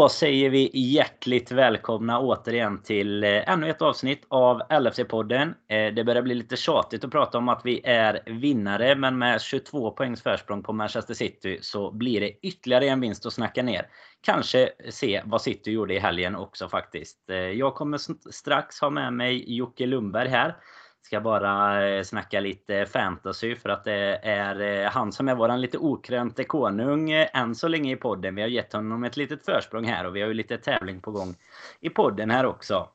Då säger vi hjärtligt välkomna återigen till eh, ännu ett avsnitt av LFC-podden. Eh, det börjar bli lite tjatigt att prata om att vi är vinnare, men med 22 poängs försprång på Manchester City så blir det ytterligare en vinst att snacka ner. Kanske se vad City gjorde i helgen också faktiskt. Eh, jag kommer strax ha med mig Jocke Lundberg här. Ska bara eh, snacka lite fantasy för att det är eh, han som är våran lite okrönte konung eh, än så länge i podden. Vi har gett honom ett litet försprång här och vi har ju lite tävling på gång i podden här också.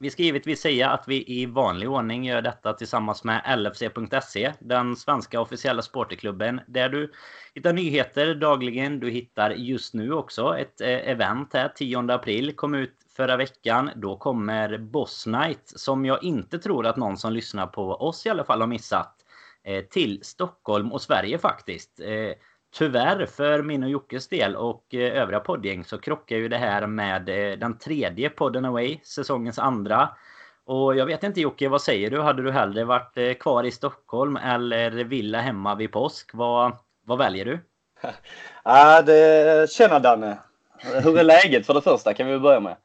Vi ska givetvis säga att vi i vanlig ordning gör detta tillsammans med LFC.se, den svenska officiella sporterklubben, där du hittar nyheter dagligen. Du hittar just nu också ett event här, 10 april, kom ut förra veckan. Då kommer Boss Night, som jag inte tror att någon som lyssnar på oss i alla fall har missat, eh, till Stockholm och Sverige faktiskt. Eh, tyvärr för min och Jockes del och eh, övriga poddgäng så krockar ju det här med den tredje podden Away, säsongens andra. Och jag vet inte Jocke, vad säger du? Hade du hellre varit kvar i Stockholm eller villa hemma vid påsk? Vad, vad väljer du? Ja, det Tjena Danne. Hur är läget för det första kan vi börja med?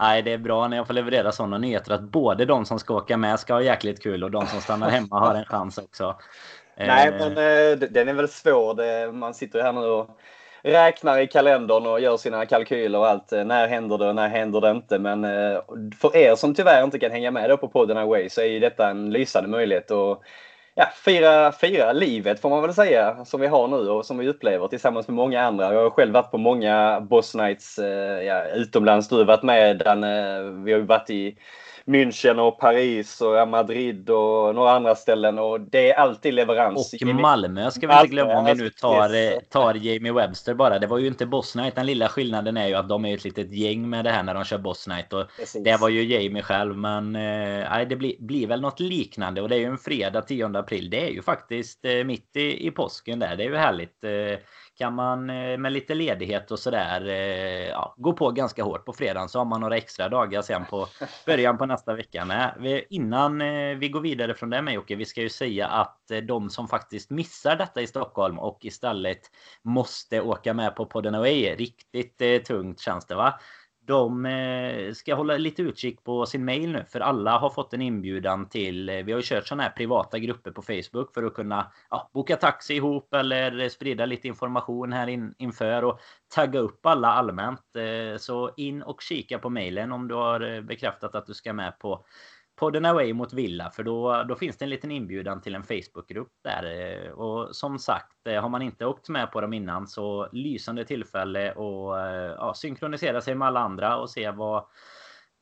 Nej, det är bra när jag får leverera sådana nyheter att både de som ska åka med ska ha jäkligt kul och de som stannar hemma har en chans också. Nej, men eh, den är väl svår. man sitter ju här nu och räknar i kalendern och gör sina kalkyler och allt. När händer det och när händer det inte? Men eh, för er som tyvärr inte kan hänga med på podden Away så är ju detta en lysande möjlighet. Och ja, fira, fira livet får man väl säga som vi har nu och som vi upplever tillsammans med många andra. Jag har själv varit på många Boss Nights eh, ja, utomlands. Du har varit med Danne. Eh, vi har varit i München och Paris och Madrid och några andra ställen och det är alltid leverans. Och Malmö ska vi inte glömma om vi nu tar, eh, tar Jamie Webster bara. Det var ju inte Boss Night. Den lilla skillnaden är ju att de är ett litet gäng med det här när de kör Boss Night. Och det var ju Jamie själv men eh, det blir, blir väl något liknande och det är ju en fredag 10 april. Det är ju faktiskt eh, mitt i, i påsken där. Det är ju härligt. Eh, kan man eh, med lite ledighet och sådär eh, ja, gå på ganska hårt på fredagen så har man några extra dagar sen på början på nästa vecka med. Innan eh, vi går vidare från det med Jocke, vi ska ju säga att de som faktiskt missar detta i Stockholm och istället måste åka med på podden Away, riktigt tungt känns det va? De eh, ska hålla lite utkik på sin mail nu för alla har fått en inbjudan till eh, Vi har ju kört sådana här privata grupper på Facebook för att kunna ja, boka taxi ihop eller sprida lite information här in, inför och tagga upp alla allmänt. Eh, så in och kika på mailen om du har bekräftat att du ska med på podden Away mot Villa för då, då finns det en liten inbjudan till en Facebookgrupp där. Eh, och som sagt, eh, har man inte åkt med på dem innan så lysande tillfälle och eh, ja, synkronisera sig med alla andra och se vad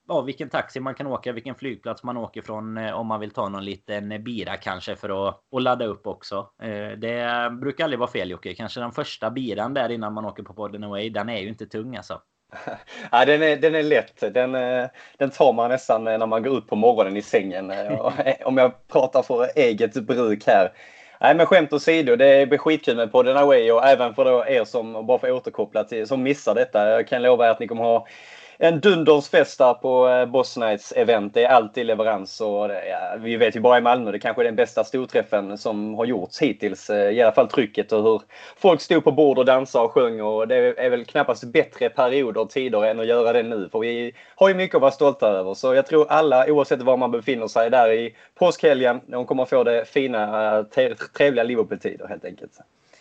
ja, vilken taxi man kan åka, vilken flygplats man åker från om man vill ta någon liten bira kanske för att att ladda upp också. Det brukar aldrig vara fel Jocke. Kanske den första biran där innan man åker på podden Away, den är ju inte tung alltså. Ja, den, är, den är lätt. Den, eh, den tar man nästan när man går upp på morgonen i sängen. Eh, om jag pratar för eget bruk här. Nej men skämt åsido, det blir skitkul med podden Away och även för er som, bara för att återkoppla till, som missar detta. Jag kan lova er att ni kommer ha en dunders fest där på eh, Boss Nights event. Det är alltid leverans och ja, vi vet ju bara i Malmö, det kanske är den bästa storträffen som har gjorts hittills. Eh, I alla fall trycket och hur folk stod på bord och dansade och sjöng och det är väl knappast bättre perioder och tider än att göra det nu. För vi har ju mycket att vara stolta över. Så jag tror alla, oavsett var man befinner sig där i påskhelgen, de kommer få det fina, eh, trevliga Liverpool-tider helt enkelt.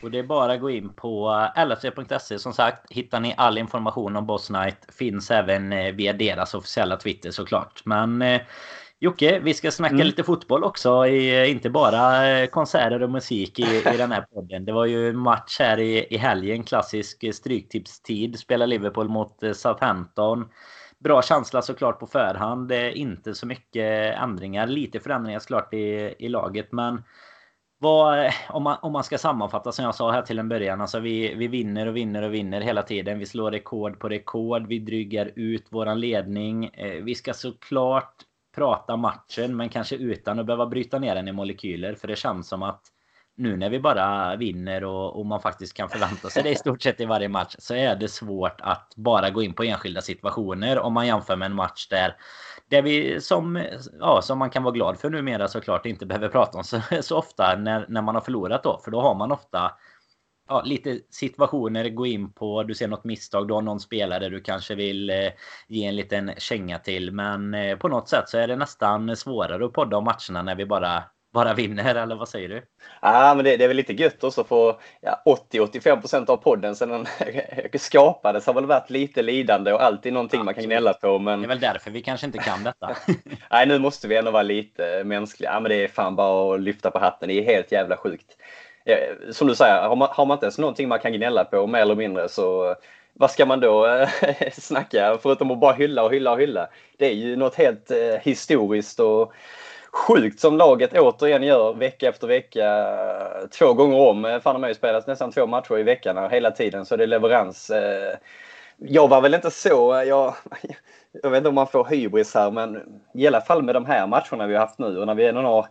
Och det är bara att gå in på lfc.se som sagt. Hittar ni all information om Boss Night. Finns även eh, via deras officiella Twitter såklart. Men eh, Jocke, vi ska snacka mm. lite fotboll också. I, inte bara eh, konserter och musik i, i den här podden. Det var ju match här i, i helgen. Klassisk stryktipstid. Spelar Liverpool mot Southampton. Bra känsla såklart på förhand. Inte så mycket ändringar. Lite förändringar såklart i, i laget. Men vad, eh, om, man, om man ska sammanfatta som jag sa här till en början. Alltså vi, vi vinner och vinner och vinner hela tiden. Vi slår rekord på rekord. Vi drygar ut våran ledning. Eh, vi ska såklart prata matchen men kanske utan att behöva bryta ner den i molekyler. För det känns som att nu när vi bara vinner och, och man faktiskt kan förvänta sig det i stort sett i varje match så är det svårt att bara gå in på enskilda situationer om man jämför med en match där det vi som, ja, som man kan vara glad för numera såklart inte behöver prata om så, så ofta när, när man har förlorat då. För då har man ofta ja, lite situationer gå in på. Du ser något misstag, du har någon spelare du kanske vill eh, ge en liten känga till. Men eh, på något sätt så är det nästan svårare att podda om matcherna när vi bara bara vinner, eller vad säger du? Ja, men det, det är väl lite gött också för ja, 80-85% av podden sen den skapades har väl varit lite lidande och alltid någonting ja, man kan gnälla på. Men... Det är väl därför vi kanske inte kan detta. Nej, nu måste vi ändå vara lite mänskliga. Ja, men det är fan bara att lyfta på hatten. Det är helt jävla sjukt. Som du säger, har man, har man inte ens någonting man kan gnälla på mer eller mindre så vad ska man då snacka förutom att bara hylla och hylla och hylla? Det är ju något helt eh, historiskt och sjukt som laget återigen gör vecka efter vecka. Två gånger om. Fan har ju spelat nästan två matcher i veckan hela tiden så det är leverans. Eh. Jag var väl inte så, jag, jag vet inte om man får hybris här men i alla fall med de här matcherna vi har haft nu och när vi ändå har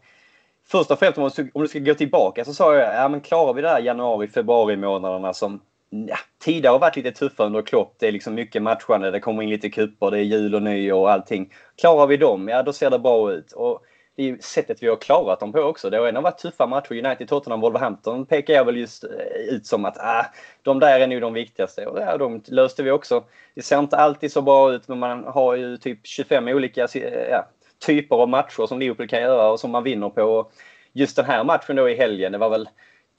Först och främst om du ska gå tillbaka så sa jag, ja men klarar vi det här januari, februari månaderna som ja, tidigare har varit lite tuffa under Klopp. Det är liksom mycket matchande, det kommer in lite kupper, det är jul och nyår och allting. Klarar vi dem, ja då ser det bra ut. Och det är sättet vi har klarat dem på också. Det har ändå varit tuffa matcher. United, Tottenham, Wolverhampton pekar jag väl just eh, ut som att ah, de där är nog de viktigaste. Och ja, de löste vi också. Det ser inte alltid så bra ut men man har ju typ 25 olika ja, typer av matcher som Liverpool kan göra och som man vinner på. Just den här matchen då i helgen, det var väl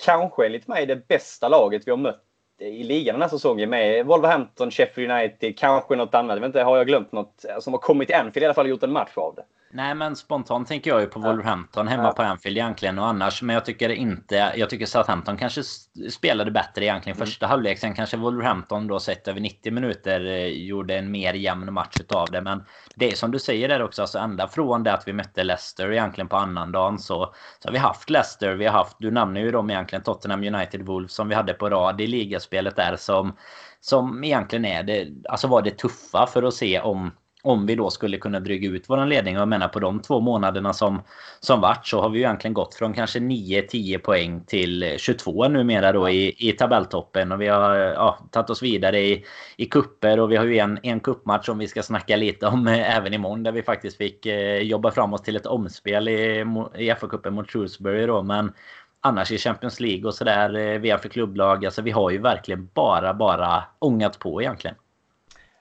kanske enligt mig det bästa laget vi har mött i ligan den här säsongen med Wolverhampton, Sheffield United, kanske något annat. Jag vet inte, har jag glömt något eh, som har kommit till Anfield i alla fall och gjort en match av det? Nej, men spontant tänker jag ju på Wolverhampton hemma på Anfield egentligen och annars. Men jag tycker inte... Jag tycker Southampton kanske spelade bättre egentligen mm. första halvlek. Sen kanske Wolverhampton då sett över 90 minuter eh, gjorde en mer jämn match utav det. Men det är som du säger där också, alltså ända från det att vi mötte Leicester egentligen på annandagen så, så har vi haft Leicester. Vi har haft, du nämner ju dem egentligen, Tottenham United Wolves som vi hade på rad i ligaspelet där som som egentligen är det, alltså var det tuffa för att se om om vi då skulle kunna dryga ut våran ledning. Och jag menar på de två månaderna som, som vart så har vi ju egentligen gått från kanske 9-10 poäng till 22 numera då i, i tabelltoppen. Och vi har ja, tagit oss vidare i, i kupper och vi har ju en, en kuppmatch som vi ska snacka lite om eh, även imorgon där vi faktiskt fick eh, jobba fram oss till ett omspel i, i FA-cupen mot Shrewsbury då. Men annars i Champions League och sådär, eh, VM för klubblag. Alltså vi har ju verkligen bara, bara ångat på egentligen.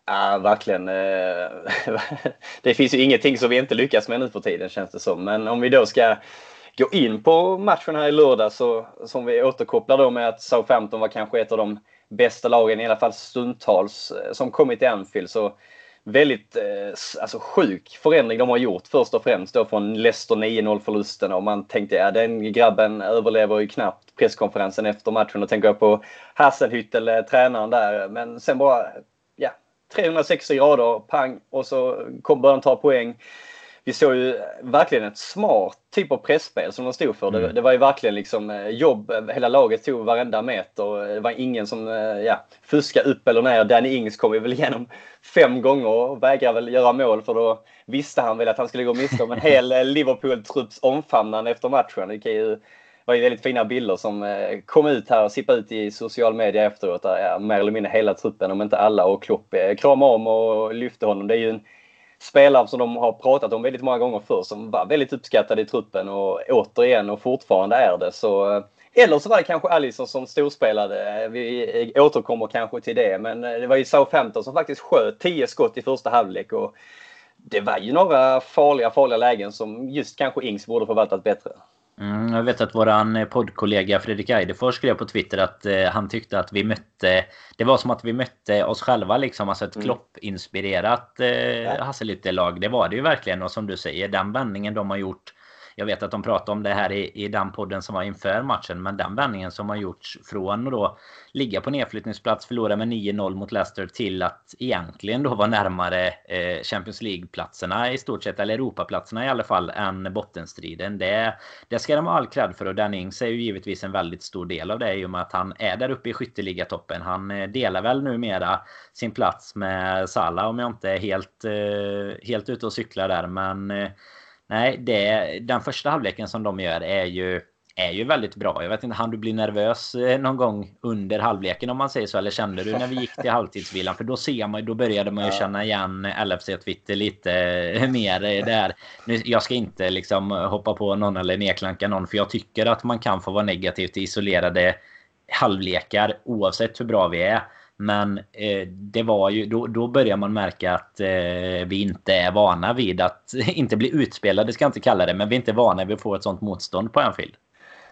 Ja, verkligen. Eh, det finns ju ingenting som vi inte lyckas med nu för tiden känns det som. Men om vi då ska gå in på matchen här i lördag så som vi återkopplar då med att Southampton var kanske ett av de bästa lagen, i alla fall stundtals, eh, som kommit till Anfield. Så väldigt eh, alltså sjuk förändring de har gjort först och främst då från Leicester 9-0 förlusten och man tänkte ja den grabben överlever ju knappt presskonferensen efter matchen och tänker jag på Hasselhüttel, tränaren där. Men sen bara 360 grader, pang, och så kom, började de ta poäng. Vi såg ju verkligen ett smart typ av pressspel som de stod för. Mm. Det, det, var ju verkligen liksom eh, jobb. Hela laget tog varenda meter. Det var ingen som eh, ja, fuskade upp eller ner. Danny Ings kom ju väl igenom fem gånger och vägrade väl göra mål för då visste han väl att han skulle gå miste om en hel eh, Liverpool-trupps omfamnande efter matchen. Det kan ju var ju väldigt fina bilder som eh, kom ut här och sippade ut i social media efteråt. Där ja, mer eller mindre hela truppen, om inte alla, och Klopp eh, kramade om och lyfte honom. Det är ju en spelare som de har pratat om väldigt många gånger förr som var väldigt uppskattad i truppen och återigen och fortfarande är det. Så, eh, eller så var det kanske Alisson som storspelade. Vi återkommer kanske till det. Men det var ju Southampton som faktiskt sköt 10 skott i första halvlek. Och det var ju några farliga, farliga lägen som just kanske Ings borde förvaltat bättre. Mm, jag vet att våran eh, poddkollega Fredrik Eidefors skrev på Twitter att eh, han tyckte att vi mötte... Det var som att vi mötte oss själva liksom. Alltså ett mm. Klopp-inspirerat eh. Hasselhütte-lag. Det var det ju verkligen. Och som du säger, den vändningen de har gjort jag vet att de pratade om det här i, i den podden som var inför matchen. Men den vändningen som har gjorts från att då ligga på nedflyttningsplats, förlora med 9-0 mot Leicester till att egentligen då vara närmare eh, Champions League-platserna i stort sett, eller Europaplatserna i alla fall, än bottenstriden. Det, det ska de ha all cred för och Dan Ings är ju givetvis en väldigt stor del av det i och med att han är där uppe i skytteligatoppen. Han eh, delar väl numera sin plats med Salah om jag inte är helt, eh, helt ute och cyklar där. Men eh, Nej, det, den första halvleken som de gör är ju, är ju väldigt bra. Jag vet inte, han du bli nervös eh, någon gång under halvleken om man säger så? Eller kände du när vi gick till halvtidsvilan? För då ser man då började man ju känna igen LFC-Twitter lite eh, mer där. Nu, jag ska inte liksom hoppa på någon eller nedklanka någon för jag tycker att man kan få vara negativt isolerade halvlekar oavsett hur bra vi är. Men eh, det var ju, då, då börjar man märka att eh, vi inte är vana vid att inte bli utspelade, ska jag inte kalla det, men vi är inte vana vid att få ett sånt motstånd på Anfield.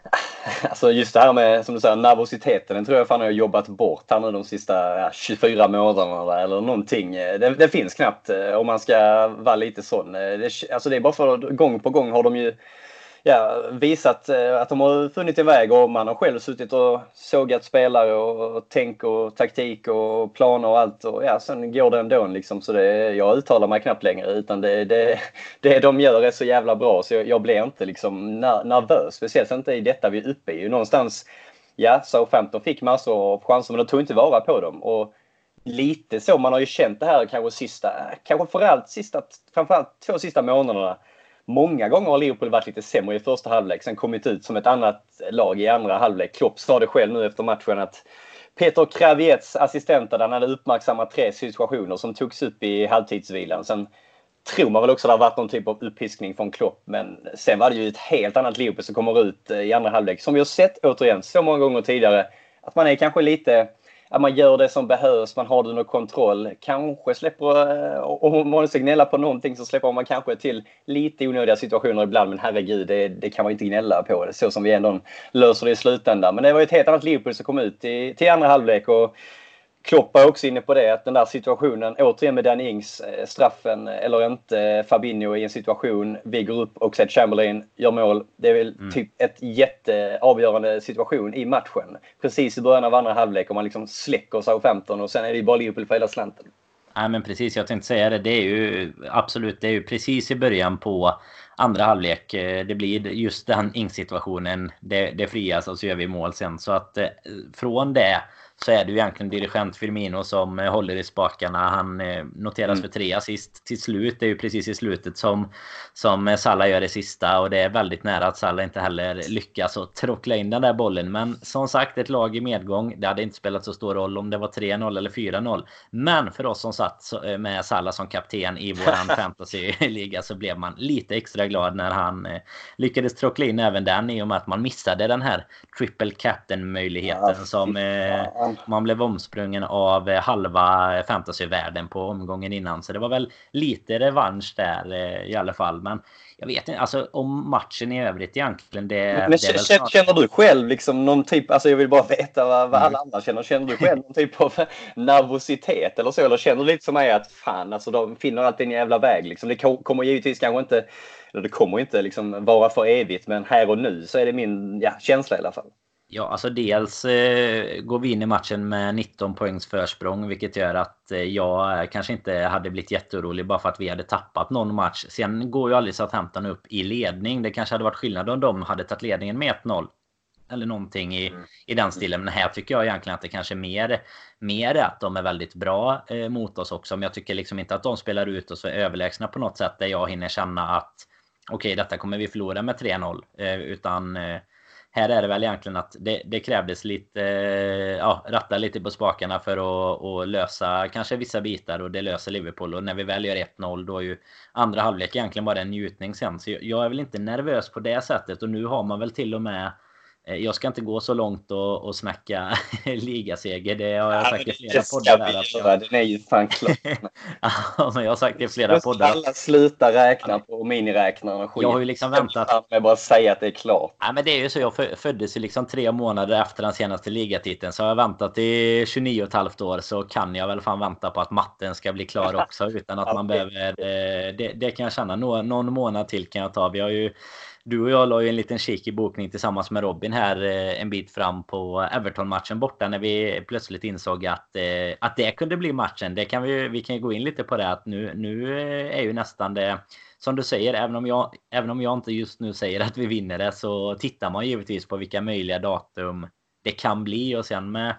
Alltså just det här med, som du säger, nervositeten, den tror jag fan jag har jobbat bort här nu de sista ja, 24 månaderna eller någonting. Eh, det, det, finns knappt eh, om man ska vara lite sån. Eh, det, alltså det är bara för att gång på gång har de ju ja, visat eh, att de har funnit en väg och man har själv suttit och sågat spelare och, och tänk och taktik och planer och allt och ja, sen går det ändå liksom så det, jag uttalar mig knappt längre utan det, det, det de gör är så jävla bra så jag, jag blir inte liksom nervös, speciellt inte i detta vi är uppe i. Någonstans, ja, Southampton fick massor av chanser men de tog inte vara på dem. Och lite så, man har ju känt det här kanske sista, kanske framförallt sista, framförallt två sista månaderna Många gånger har Liverpool varit lite sämre i första halvlek, sen kommit ut som ett annat lag i andra halvlek. Klopp sa det själv nu efter matchen att Peter Kraviets assistent han hade uppmärksammat tre situationer som togs upp i halvtidsvilan. Sen tror man väl också att det har varit någon typ av uppiskning från Klopp. Men sen var det ju ett helt annat Liverpool som kommer ut eh, i andra halvlek. Som vi har sett återigen så många gånger tidigare. Att man är kanske lite att man gör det som behövs, man har det under kontroll. Kanske släpper, eh, om man ska gnälla på någonting så släpper man kanske till lite onödiga situationer ibland. Men herregud, det, det kan man inte gnälla på. Det så som vi ändå löser det i slutändan. Men det var ett helt annat Liverpool som kom ut i, till andra halvlek. Och Klopp är också inne på det, att den där situationen, återigen med Danny Ings, eh, straffen eller inte, Fabinho i en situation, vi går upp och Oxlade Chamberlain gör mål. Det är väl mm. typ ett jätteavgörande situation i matchen. Precis i början av andra halvlek och man liksom släcker Southampton och sen är det ju bara Liverpool för hela slanten. Nej men precis, jag tänkte säga det. Det är ju absolut, det är ju precis i början på andra halvlek. Eh, det blir just den Ings-situationen. Det, det frias och så gör vi mål sen. Så att eh, från det så är det ju egentligen dirigent Firmino som eh, håller i spakarna. Han eh, noteras mm. för tre assist till slut. Det är ju precis i slutet som, som eh, Salah gör det sista och det är väldigt nära att Salah inte heller lyckas att trockla in den där bollen. Men som sagt, ett lag i medgång. Det hade inte spelat så stor roll om det var 3-0 eller 4-0. Men för oss som satt med Salah som kapten i våran fantasyliga så blev man lite extra glad när han lyckades trockla in även den i och med att man missade den här triple captain möjligheten ja, som man blev omsprungen av eh, halva fantasyvärlden på omgången innan. Så det var väl lite revansch där eh, i alla fall. Men jag vet inte, alltså om matchen i övrigt egentligen. Det, men det känner, snart... känner du själv liksom någon typ, alltså jag vill bara veta vad, vad alla mm. andra känner. Känner du själv någon typ av nervositet eller så? Eller känner du lite som mig att fan, alltså de finner alltid en jävla väg liksom. Det kommer givetvis kanske inte, eller det kommer inte liksom vara för evigt, men här och nu så är det min ja, känsla i alla fall. Ja, alltså dels eh, går vi in i matchen med 19 poängs försprång vilket gör att eh, jag kanske inte hade blivit jätteorolig bara för att vi hade tappat någon match. Sen går ju aldrig Southampton upp i ledning. Det kanske hade varit skillnad om de hade tagit ledningen med 1-0. Eller någonting i, mm. i den stilen. Men här tycker jag egentligen att det kanske är mer, mer att de är väldigt bra eh, mot oss också. Men jag tycker liksom inte att de spelar ut oss överlägsna på något sätt där jag hinner känna att okej, okay, detta kommer vi förlora med 3-0. Eh, utan eh, här är det väl egentligen att det, det krävdes lite, eh, ja, ratta lite på spakarna för att, att, lösa kanske vissa bitar och det löser Liverpool. Och när vi väl gör 1-0 då är ju andra halvlek egentligen bara en njutning sen. Så jag är väl inte nervös på det sättet och nu har man väl till och med jag ska inte gå så långt och, och snacka ligaseger. Det har jag ja, sagt i flera poddar. Där, att jag... Den är ju fan klar. ja, men jag har sagt i flera poddar. Alla sluta räkna på miniräknaren och skit. Jag har ju liksom väntat. Jag bara säga att det är klart. Ja, men det är ju så. Jag föddes ju liksom tre månader efter den senaste ligatiteln. Så har jag väntat i 29 och ett halvt år så kan jag väl fan vänta på att matten ska bli klar också. Utan att man behöver... Eh, det, det kan jag känna. Någon månad till kan jag ta. Vi har ju du och jag la ju en liten kik i bokning tillsammans med Robin här eh, en bit fram på Everton-matchen borta när vi plötsligt insåg att, eh, att det kunde bli matchen. Det kan vi, vi kan ju gå in lite på det att nu, nu eh, är ju nästan det som du säger, även om, jag, även om jag inte just nu säger att vi vinner det så tittar man givetvis på vilka möjliga datum det kan bli och sen med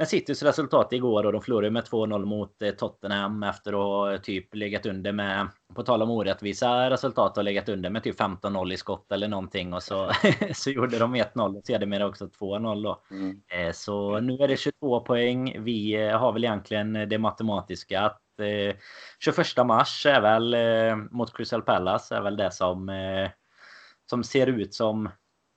med Citys resultat igår och de förlorade med 2-0 mot eh, Tottenham efter att ha typ legat under med på tal om orättvisa resultat och legat under med typ 15-0 i skott eller någonting och så, så gjorde de 1-0 och sedermera också 2-0 då. Mm. Eh, så nu är det 22 poäng. Vi eh, har väl egentligen det matematiska att 21 mars är väl mot Crystal Palace är väl det som som ser ut som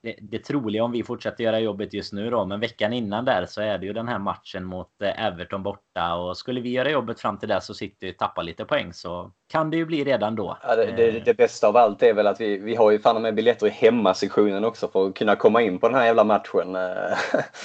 det, det troliga om vi fortsätter göra jobbet just nu då. Men veckan innan där så är det ju den här matchen mot eh, Everton borta. Och skulle vi göra jobbet fram till dess så sitter vi tappa lite poäng så kan det ju bli redan då. Ja, det, det, det, bästa av allt är väl att vi, vi har ju fan med biljetter i hemmasektionen också för att kunna komma in på den här jävla matchen.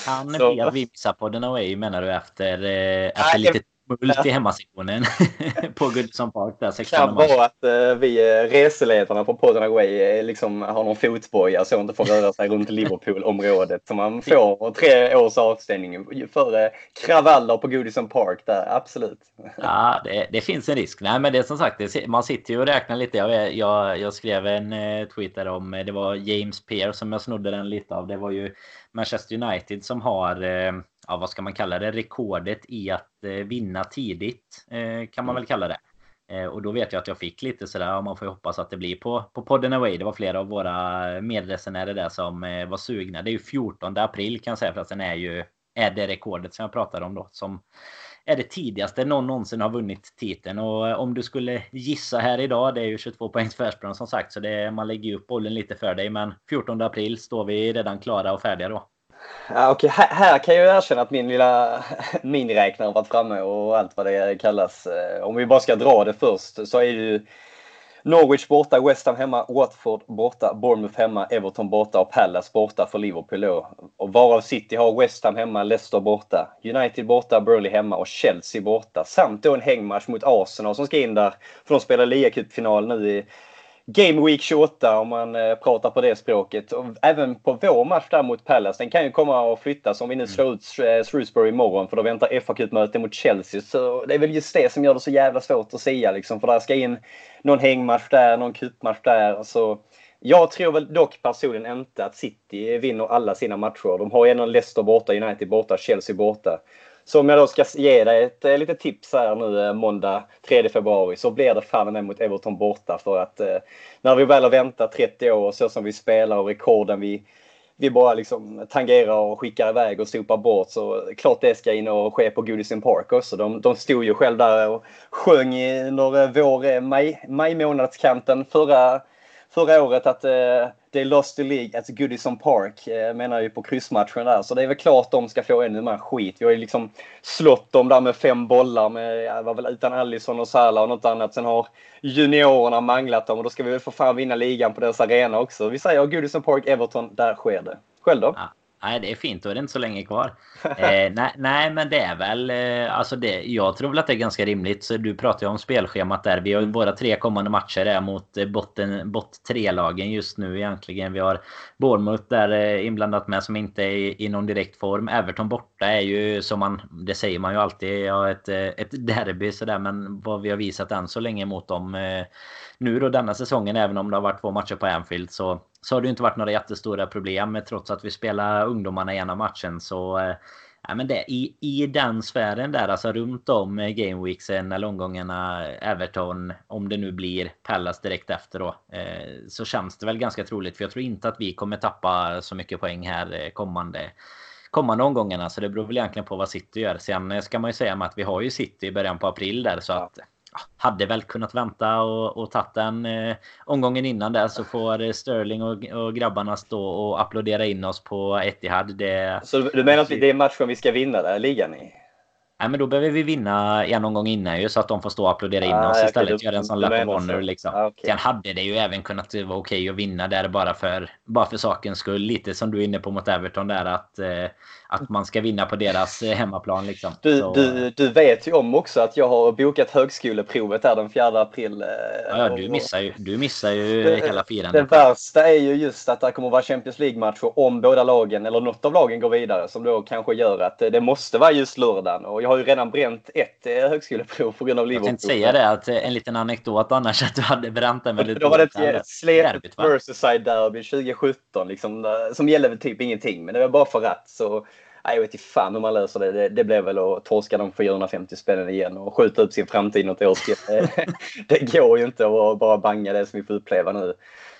Kan så... vi missa på den away menar du efter, efter lite Mult i hemmasektionen på Goodson Park. Där, det kan vara att uh, vi eh, reseledarna på podden Away liksom har någon fotboja så inte får röra sig runt Liverpool-området. Så man får tre års avstängning för uh, kravaller på Goodison Park där, absolut. Ja, det, det, finns en risk. Nej, men det är som sagt, det, man sitter ju och räknar lite. Jag, jag, jag skrev en uh, tweet där om, det var James Pearce som jag snodde den lite av. Det var ju Manchester United som har ja, vad ska man kalla det, rekordet i att eh, vinna tidigt eh, kan man väl kalla det. Eh, och då vet jag att jag fick lite sådär, man får ju hoppas att det blir på, på podden away. Det var flera av våra medresenärer där som var sugna. Det är ju 14 april kan jag säga för att den är ju är det rekordet som jag pratade om då. Som är det tidigaste någon någonsin har vunnit titeln. Och om du skulle gissa här idag, det är ju 22 poängs försprång som sagt. Så det, man lägger ju upp bollen lite för dig. Men 14 april står vi redan klara och färdiga då. Ja, okay. här, här kan jag erkänna att min lilla miniräknare varit framme och allt vad det kallas. Eh, om vi bara ska dra det först så är det ju Norwich borta, West Ham hemma, Watford borta, Bournemouth hemma, Everton borta och Palace borta för Liverpool då. Och varav City har West Ham hemma, Leicester borta, United borta, Burley hemma och Chelsea borta. Samt då en hängmatch mot Arsenal som ska in där, för de spelar ligacupfinal nu i Game Week 28 om man eh, pratar på det språket. Och även på vår match där mot Palace, den kan ju komma att flyttas om vi nu mm. slår ut eh, Shrewsbury imorgon för då väntar fa möte mot Chelsea. Så det är väl just det som gör det så jävla svårt att säga liksom. För där ska in någon hängmatch där, någon cupmatch där. Så jag tror väl dock personligen inte att City vinner alla sina matcher. De har ju ändå Leicester borta, United borta, Chelsea borta. Så om jag då ska ge dig ett eh, litet tips här nu eh, måndag 3 februari så blir det fan med mot Everton borta för att eh, när vi väl har väntat 30 år så som vi spelar och rekorden vi, vi bara liksom tangerar och skickar iväg och sopar bort så klart det ska in och ske på Goodison Park också. De, de stod ju själv där och sjöng under vår eh, maj, månadskanten förra förra året att eh, det är Lost the League at Goodison Park, eh, menar ju på kryssmatchen där. Så det är väl klart de ska få ännu mer skit. Vi har ju liksom slått dem där med fem bollar, med, var väl utan Allison och Salah och något annat. Sen har juniorerna manglat dem och då ska vi väl få fan vinna ligan på deras arena också. Vi säger Goodison Park, Everton, där sker det. Själv då? Ja. Nej, det är fint. Då är det inte så länge kvar. Eh, nej, nej, men det är väl... Eh, alltså det, jag tror väl att det är ganska rimligt. Så du pratar ju om spelschemat där. Vi har våra tre kommande matcher är mot eh, botten, bott tre-lagen just nu egentligen. Vi har Bournemouth där eh, inblandat med som inte är i, i någon direkt form. Everton borta är ju som man... Det säger man ju alltid. Ja, ett, eh, ett derby sådär. Men vad vi har visat än så länge mot dem nu då denna säsongen, även om det har varit två matcher på Anfield, så, så har det inte varit några jättestora problem. Trots att vi spelar ungdomarna i ena matchen så eh, Ja, men det, i, I den sfären där, alltså runt om gameweeksen eller omgångarna Everton, om det nu blir Pallas direkt efter då, eh, så känns det väl ganska troligt. För jag tror inte att vi kommer tappa så mycket poäng här eh, kommande, kommande omgångarna. Så det beror väl egentligen på vad City gör. Sen ska man ju säga att vi har ju City i början på april där, så att hade väl kunnat vänta och, och tagit den eh, omgången innan där så får Sterling och, och grabbarna stå och applådera in oss på Etihad. Det, så du menar att det är matchen vi ska vinna där ligan i? Nej, men då behöver vi vinna en omgång innan ju så att de får stå och applådera in ah, oss istället. Okay, göra en sån lap of honor liksom. Ah, okay. Sen hade det ju även kunnat vara okej okay att vinna där bara för, bara för sakens skull. Lite som du är inne på mot Everton där att eh, att man ska vinna på deras eh, hemmaplan. Liksom. Du, du, du vet ju om också att jag har bokat högskoleprovet där den 4 april. Eh, ja, du missar ju, du missar ju det, hela firandet. Det värsta är ju just att det kommer att vara Champions League-matcher om båda lagen eller något av lagen går vidare som då kanske gör att det måste vara just lördagen. Och jag har ju redan bränt ett eh, högskoleprov på grund av Liverpool. Jag tänkte säga det, att en liten anekdot annars att du hade bränt det. Men då var det ett slepet Merseyside-derby 2017 liksom, som gällde väl typ ingenting. Men det var bara för att så jag vet inte fan hur man löser det. Det, det blev väl att torska de 450 spännen igen och skjuta upp sin framtid något år. till. det går ju inte att bara banga det som vi får uppleva nu.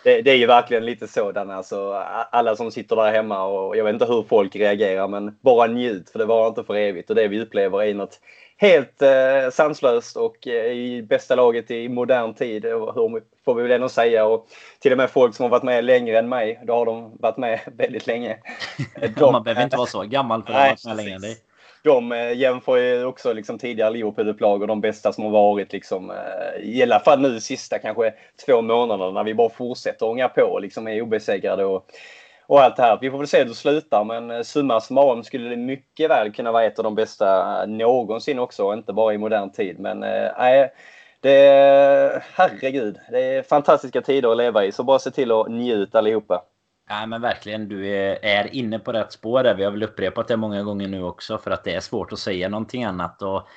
det, det, är ju verkligen lite sådan. Alltså, alla som sitter där hemma och jag vet inte hur folk reagerar men bara njut för det var inte för evigt och det vi upplever är något helt eh, sanslöst och eh, i bästa laget i modern tid. Hur får vi väl ändå säga. Och till och med folk som har varit med längre än mig. Då har de varit med väldigt länge. De, Man behöver inte vara så gammal för att ha varit med längre än dig de eh, jämför ju också liksom tidigare Liverpool-upplag och de bästa som har varit liksom, eh, i alla fall nu sista kanske två månaderna när vi bara fortsätter ånga på och liksom är obesegrade och, och allt det här. Vi får väl se hur det slutar men eh, summa summarum skulle det mycket väl kunna vara ett av de bästa eh, någonsin också, inte bara i modern tid. Men eh, nej, äh, det, herregud, det är fantastiska tider att leva i så bara se till att njuta allihopa. Nej men verkligen, du är inne på rätt spår där. Vi har väl upprepat det många gånger nu också för att det är svårt att säga någonting annat. Och,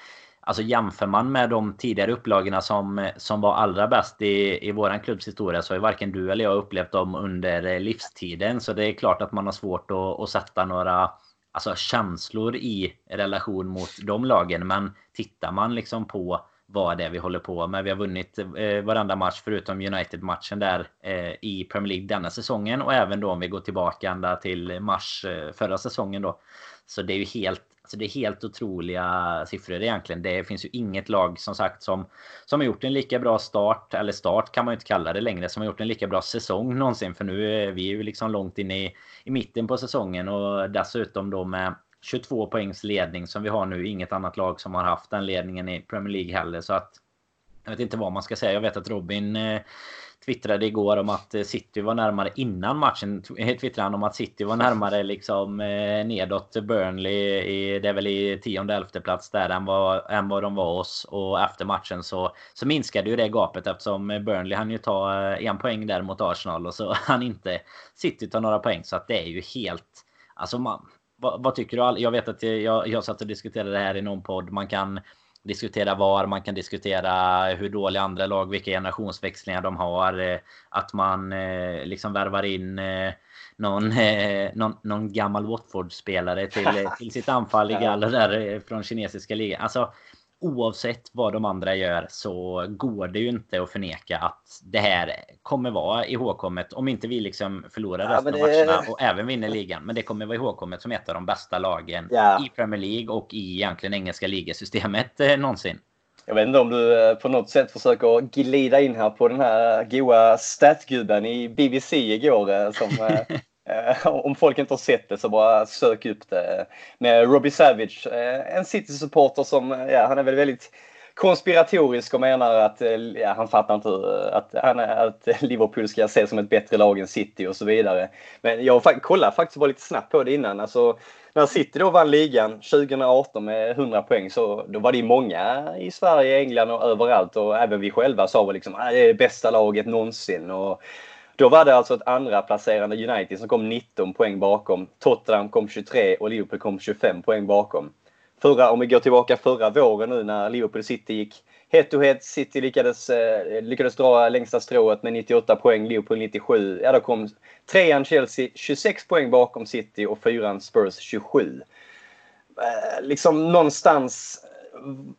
alltså jämför man med de tidigare upplagorna som, som var allra bäst i, i våran klubbs historia så har ju varken du eller jag upplevt dem under eh, livstiden. Så det är klart att man har svårt att, att sätta några alltså, känslor i relation mot de lagen. Men tittar man liksom på vad det är vi håller på med. Vi har vunnit eh, varenda match förutom United-matchen där eh, i Premier League denna säsongen och även då om vi går tillbaka ända till mars eh, förra säsongen då. Så det är ju helt Alltså det är helt otroliga siffror egentligen. Det finns ju inget lag som sagt som, som har gjort en lika bra start, eller start kan man ju inte kalla det längre, som har gjort en lika bra säsong någonsin. För nu är vi ju liksom långt in i, i mitten på säsongen och dessutom då med 22 poängs ledning som vi har nu. Inget annat lag som har haft den ledningen i Premier League heller. Så att jag vet inte vad man ska säga. Jag vet att Robin eh, twittrade igår om att eh, City var närmare innan matchen. Twittrade han om att City var närmare liksom eh, nedåt Burnley. I, det är väl i tionde elfte plats där än vad, än vad de var oss. Och efter matchen så, så minskade ju det gapet eftersom Burnley han ju ta en poäng där mot Arsenal och så han inte City tar några poäng. Så att det är ju helt... Alltså man, vad, vad, tycker du? Jag vet att jag, jag satt och diskuterade det här i någon podd. Man kan diskutera VAR, man kan diskutera hur dåliga andra lag, vilka generationsväxlingar de har. Eh, att man eh, liksom värvar in eh, någon, någon, någon gammal Watford-spelare till, till sitt anfall i galler där från kinesiska ligan. Alltså, oavsett vad de andra gör så går det ju inte att förneka att det här kommer vara ihågkommet. Om inte vi liksom förlorar resten ja, det... av matcherna och även vinner ligan. Men det kommer vara ihågkommet som ett av de bästa lagen ja. i Premier League och i egentligen engelska ligasystemet eh, någonsin. Jag vet inte om du eh, på något sätt försöker glida in här på den här goa statgubben i BBC igår eh, som Eh, om folk inte har sett det så bara sök upp det. Med Robbie Savage, eh, en City-supporter som, eh, ja, han är väl väldigt konspiratorisk och menar att ja, han fattar inte att, han, att Liverpool ska ses som ett bättre lag än City och så vidare. Men jag kollade faktiskt bara lite snabbt på det innan. Alltså, när City då vann ligan 2018 med 100 poäng så då var det många i Sverige, England och överallt och även vi själva sa väl liksom att det är det bästa laget någonsin. Och då var det alltså ett andra placerande United som kom 19 poäng bakom. Tottenham kom 23 och Liverpool kom 25 poäng bakom. Förra, om vi går tillbaka förra våren nu när Liverpool City gick het och het. City lyckades, eh, lyckades dra längsta strået med 98 poäng, Liverpool 97. Ja, då kom trean Chelsea 26 poäng bakom City och fyran Spurs 27. Eh, liksom någonstans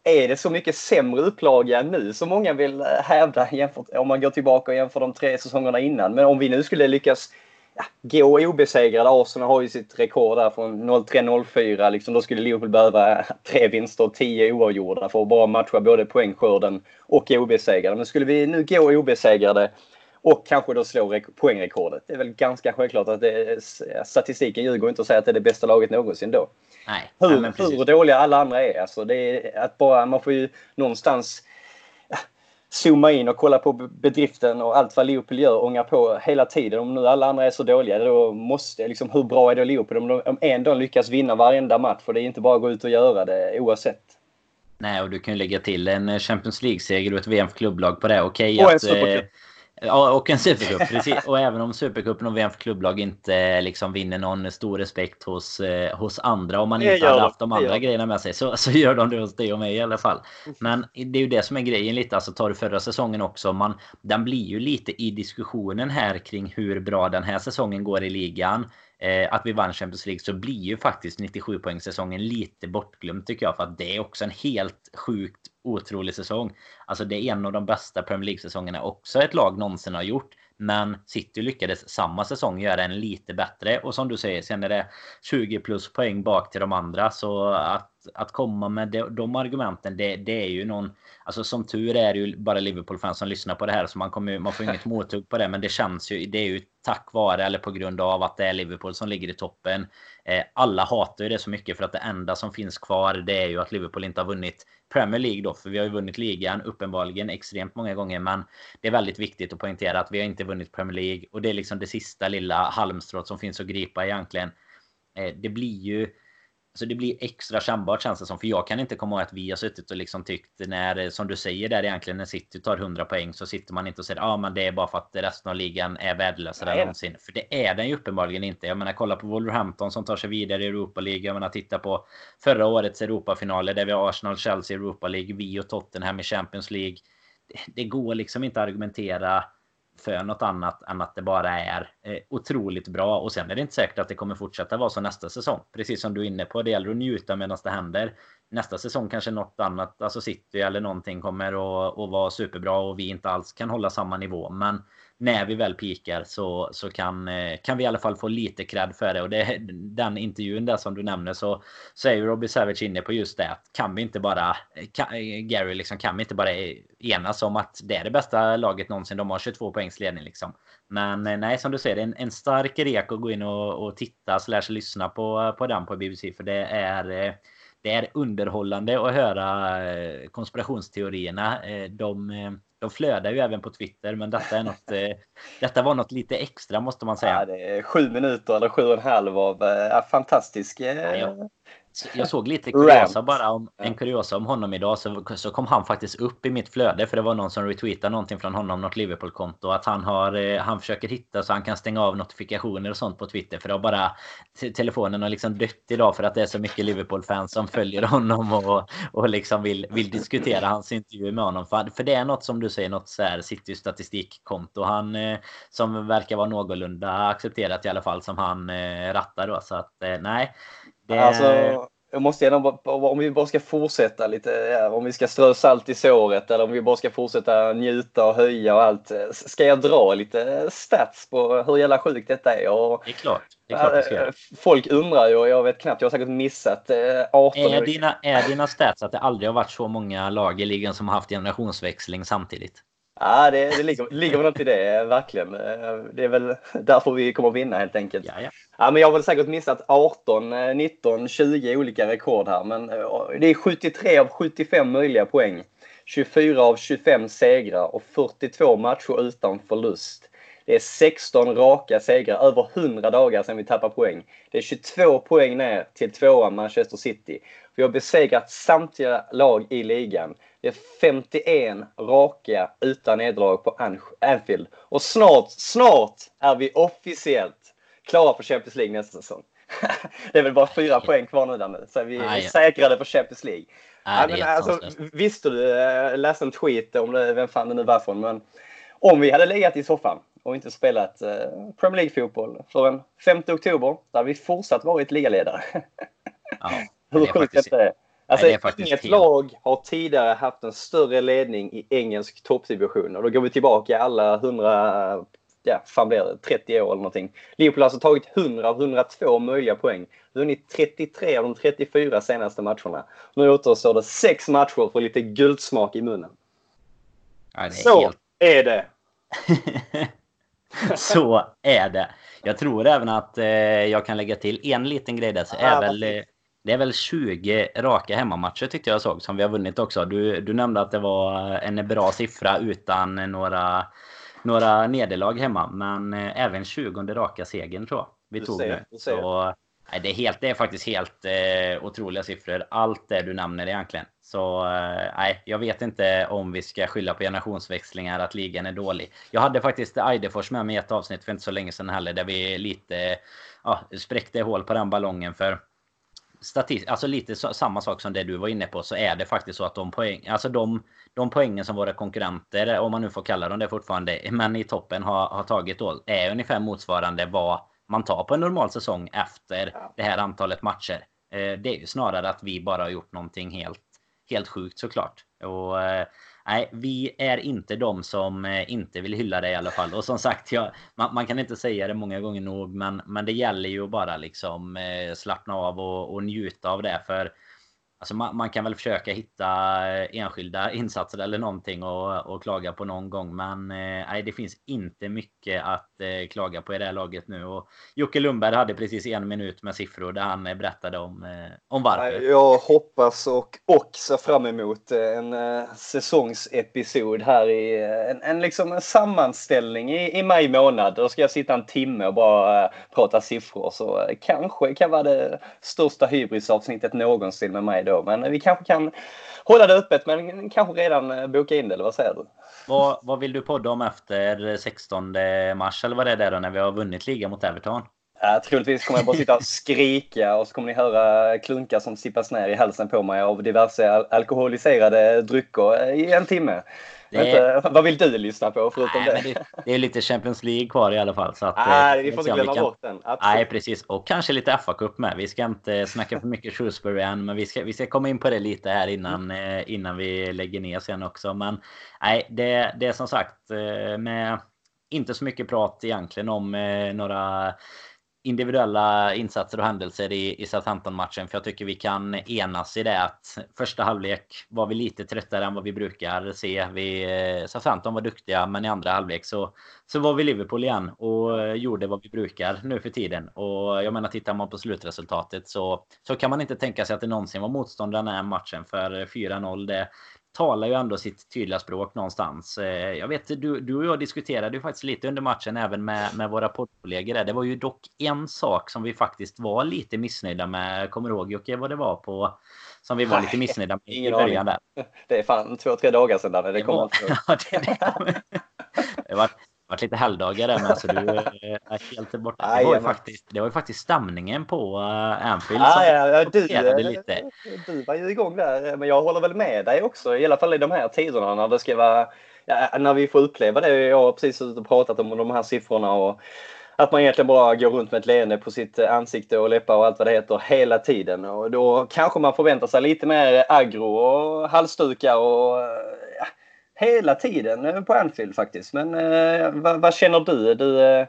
är det så mycket sämre upplaga nu som många vill eh, hävda jämfört, om man går tillbaka och jämför de tre säsongerna innan. Men om vi nu skulle lyckas ja, gå obesegrade. Arsenal har ju sitt rekord där från 03-04. Liksom, då skulle Liverpool behöva tre vinster och tio oavgjorda för att bara matcha både poängskörden och obesegrade. Men skulle vi nu gå obesegrade och kanske då slå poängrekordet. Det är väl ganska självklart att det, statistiken ljuger inte och säger att det är det bästa laget någonsin då. Nej, hur, nej, hur dåliga alla andra är. Alltså det är att bara, man får ju någonstans zooma in och kolla på bedriften och allt vad Liverpool gör och ånga på hela tiden. Om nu alla andra är så dåliga, då måste liksom, hur bra är då Liverpool? Om de om en dag lyckas vinna varenda match, för det är inte bara att gå ut och göra det oavsett. Nej, och du kan ju lägga till en Champions League-seger och ett VM för klubblag på det. Okej okay, att... Ja, och en supercup. Precis. Och även om supercupen och VM för klubblag inte liksom vinner någon stor respekt hos, eh, hos andra om man inte hade haft de andra grejerna med sig så, så gör de det hos dig och mig i alla fall. Men det är ju det som är grejen lite. Alltså tar du förra säsongen också. Man, den blir ju lite i diskussionen här kring hur bra den här säsongen går i ligan. Eh, att vi vann Champions League så blir ju faktiskt 97 poäng säsongen lite bortglömd tycker jag. För att det är också en helt sjukt otrolig säsong. Alltså det är en av de bästa Premier League-säsongerna också ett lag någonsin har gjort. Men City lyckades samma säsong göra en lite bättre. Och som du säger, sen är det 20 plus poäng bak till de andra. Så att, att komma med de, de argumenten, det, det är ju någon... Alltså som tur är det ju bara Liverpool-fans som lyssnar på det här. Så man, kommer, man får inget mothugg på det. Men det känns ju... Det är ju tack vare eller på grund av att det är Liverpool som ligger i toppen. Eh, alla hatar ju det så mycket för att det enda som finns kvar det är ju att Liverpool inte har vunnit Premier League då. För vi har ju vunnit ligan uppenbarligen extremt många gånger. Men det är väldigt viktigt att poängtera att vi har inte vunnit Premier League. Och det är liksom det sista lilla halmstrået som finns att gripa egentligen. Eh, det blir ju så det blir extra kännbart känns det som. För jag kan inte komma ihåg att vi har suttit och liksom tyckt när, som du säger där egentligen, när City tar 100 poäng så sitter man inte och säger ja ah, men det är bara för att resten av ligan är värdelösare än någonsin. För det är den ju uppenbarligen inte. Jag menar kolla på Wolverhampton som tar sig vidare i Europa League. Jag menar titta på förra årets Europafinaler där vi har Arsenal, Chelsea, Europa League, vi och Tottenham i Champions League. Det, det går liksom inte att argumentera för något annat än att det bara är eh, otroligt bra. Och sen är det inte säkert att det kommer fortsätta vara så nästa säsong. Precis som du är inne på, det gäller att njuta medan det händer. Nästa säsong kanske något annat, alltså City eller någonting kommer att, att vara superbra och vi inte alls kan hålla samma nivå. Men när vi väl pikar så, så kan, eh, kan vi i alla fall få lite cred för det. Och det, den intervjun där som du nämner så, så är ju Robbie Savage inne på just det. Kan vi inte bara, eh, kan, eh, Gary liksom, kan vi inte bara enas om att det är det bästa laget någonsin. De har 22 poängs ledning liksom. Men nej, som du säger, en, en stark rek att gå in och, och titta slash lyssna på, på den på BBC. För det är det är underhållande att höra konspirationsteorierna. De, de flödar ju även på Twitter, men detta är något. Eh, detta var något lite extra måste man säga. Ja, det är sju minuter eller sju och en halv av eh, fantastisk. Eh, ja, jag, såg lite kuriosa bara om en kuriosa om honom idag så, så kom han faktiskt upp i mitt flöde för det var någon som retweetade någonting från honom något Liverpool-konto att han har eh, han försöker hitta så han kan stänga av notifikationer och sånt på Twitter för det har bara telefonen har liksom dött idag för att det är så mycket Liverpool-fans som följer honom och, och liksom vill, vill diskutera hans intervju med honom. För, för det är något som du säger något så här City statistikkonto han eh, som verkar vara någorlunda accepterat i alla fall som han eh, rattar då. Så att nej det... Alltså, jag måste gärna, om vi bara ska fortsätta lite, om vi ska strö salt i såret eller om vi bara ska fortsätta njuta och höja och allt. Ska jag dra lite stats på hur jävla sjukt detta är? Och, det är klart. Det är klart det ska. Folk undrar ju och jag vet knappt, jag har säkert missat 18. Är dina, är dina stats att det aldrig har varit så många lag i ligan som har haft generationsväxling samtidigt? Ja, det, det ligger, ligger något i det, verkligen. Det är väl därför vi kommer att vinna helt enkelt. Ja, ja. Ja, men jag har väl säkert missat 18, 19, 20 olika rekord här. Men eh, det är 73 av 75 möjliga poäng. 24 av 25 segrar och 42 matcher utan förlust. Det är 16 raka segrar, över 100 dagar sedan vi tappade poäng. Det är 22 poäng ner till tvåan Manchester City. Vi har besegrat samtliga lag i ligan. Det är 51 raka utan nederlag på Anfield. Och snart, snart är vi officiellt klara för Champions League nästa säsong. det är väl bara fyra poäng kvar nu där så är vi ja. säkrade för Champions League. Ja, men alltså, visste du, jag läste en tweet om det, vem fan det nu var från, men om vi hade legat i soffan och inte spelat eh, Premier League-fotboll för en 5 oktober, då hade vi fortsatt varit ligaledare. ja, Hur sjukt detta är. Alltså, Nej, inget lag har tidigare haft en större ledning i engelsk toppdivision. Och då går vi tillbaka alla 100 ja, fan blir det, 30 år eller någonting. Liverpool har alltså tagit 100 av 102 möjliga poäng. Vunnit 33 av de 34 senaste matcherna. Nu återstår det sex matcher för lite guldsmak i munnen. Ja, är Så helt... är det! Så är det. Jag tror även att eh, jag kan lägga till en liten grej där. Så är väl, det är väl 20 raka hemmamatcher tyckte jag såg som vi har vunnit också. Du, du nämnde att det var en bra siffra utan några några nederlag hemma. Men eh, även 20 raka segern tror jag vi du tog ser, nu. Så, nej, det, är helt, det är faktiskt helt eh, otroliga siffror. Allt det du nämner egentligen. Så eh, nej, jag vet inte om vi ska skylla på generationsväxlingar att ligan är dålig. Jag hade faktiskt Eidefors med mig i ett avsnitt för inte så länge sedan heller där vi lite ja, spräckte hål på den ballongen för statist, alltså lite så, samma sak som det du var inne på så är det faktiskt så att de poäng, alltså de, de poängen som våra konkurrenter, om man nu får kalla dem det fortfarande, men i toppen har, har tagit då är ungefär motsvarande vad man tar på en normal säsong efter ja. det här antalet matcher. Eh, det är ju snarare att vi bara har gjort någonting helt, helt sjukt såklart. Och, eh, nej, vi är inte de som eh, inte vill hylla det i alla fall. Och som sagt, jag, man, man, kan inte säga det många gånger nog, men, men det gäller ju bara liksom eh, slappna av och, och njuta av det. För Alltså man, man, kan väl försöka hitta eh, enskilda insatser eller någonting och, och klaga på någon gång. Men eh, nej, det finns inte mycket att eh, klaga på i det här laget nu. Och Jocke Lundberg hade precis en minut med siffror där han eh, berättade om, eh, om varför. Jag hoppas och, och ser fram emot en säsongsepisod här i en, en, liksom en sammanställning i, i maj månad. Då ska jag sitta en timme och bara prata siffror. Så kanske kan vara det största hybrisavsnittet någonsin med mig då då. Men vi kanske kan hålla det öppet, men kanske redan eh, boka in det, eller vad säger du? Vad, vad vill du podda om efter 16 mars, eller vad det är då, när vi har vunnit ligan mot Everton? Ja, troligtvis kommer jag bara sitta och skrika och så kommer ni höra klunkar som sippas ner i halsen på mig av diverse alkoholiserade drycker i en timme. Det... vad vill du lyssna på förutom Nej, det? Det, det? är lite Champions League kvar i alla fall. Så att, Nej, eh, vi får inte glömma bort den. Absolut. Nej, precis. Och kanske lite FA-cup med. Vi ska inte snacka för mycket Shrewsbury än, men vi ska, vi ska komma in på det lite här innan, mm. innan vi lägger ner sen också. Men nej, det, det är som sagt eh, med inte så mycket prat egentligen om några individuella insatser och händelser i, i Southampton-matchen. För jag tycker vi kan enas i det att första halvlek var vi lite tröttare än vad vi brukar se. Vi, eh, Southampton var duktiga, men i andra halvlek så, så var vi Liverpool igen och gjorde vad vi brukar nu för tiden. Och jag menar, tittar man på slutresultatet så, så kan man inte tänka sig att det någonsin var motståndarna den här matchen. För 4-0, det, talar ju ändå sitt tydliga språk någonstans. Eh, jag vet, du, du och jag diskuterade ju faktiskt lite under matchen även med, med våra poddkollegor. Det var ju dock en sak som vi faktiskt var lite missnöjda med. Kommer du ihåg Jocke vad det var på? Som vi var lite missnöjda med i början där. Det är fan två, tre dagar sedan. Där. Det, det kommer var, ja, det, det var, varit lite helgdagar där men alltså du är helt borta. Det var, ju faktiskt, det var ju faktiskt stämningen på uh, Anfield ah, som ja, ja, du, eh, lite. Du var ju igång där men jag håller väl med dig också i alla fall i de här tiderna när det ska vara ja, när vi får uppleva det. Jag har precis ute och pratat om de här siffrorna och att man egentligen bara går runt med ett leende på sitt ansikte och läppar och allt vad det heter hela tiden. Och då kanske man förväntar sig lite mer aggro och halsdukar och ja, hela tiden eh, på Anfield faktiskt. Men eh, vad, vad, känner du? Du, eh,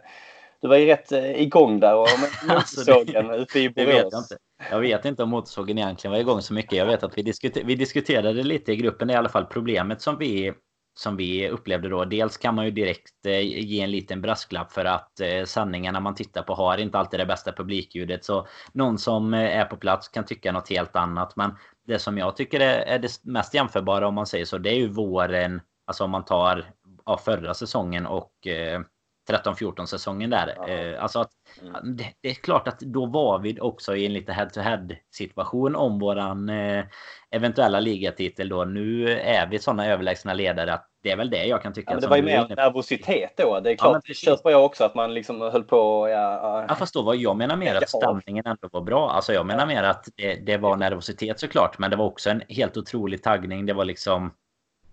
du var ju rätt igång där och med motorsågen alltså ute i Borås. Vet jag, inte. jag vet inte om motorsågen egentligen var igång så mycket. Jag vet att vi, diskuter vi diskuterade lite i gruppen i alla fall problemet som vi som vi upplevde då. Dels kan man ju direkt eh, ge en liten brasklapp för att eh, man tittar på har inte alltid det bästa publikljudet. Så någon som eh, är på plats kan tycka något helt annat. Men det som jag tycker är, är det mest jämförbara om man säger så, det är ju våren. Alltså om man tar ja, förra säsongen och eh, 13-14 säsongen där. Ja. Eh, alltså att, mm. det, det, är klart att då var vi också i en lite head-to-head situation om våran eh, eventuella ligatitel då. Nu är vi sådana överlägsna ledare att det är väl det jag kan tycka. Ja, det var ju mer nervositet då. Det är klart, ja, det köper jag också att man liksom höll på. Ja, ja fast då var jag menar mer att stämningen ändå var bra. Alltså jag menar mer att det, det var nervositet såklart, men det var också en helt otrolig taggning. Det var liksom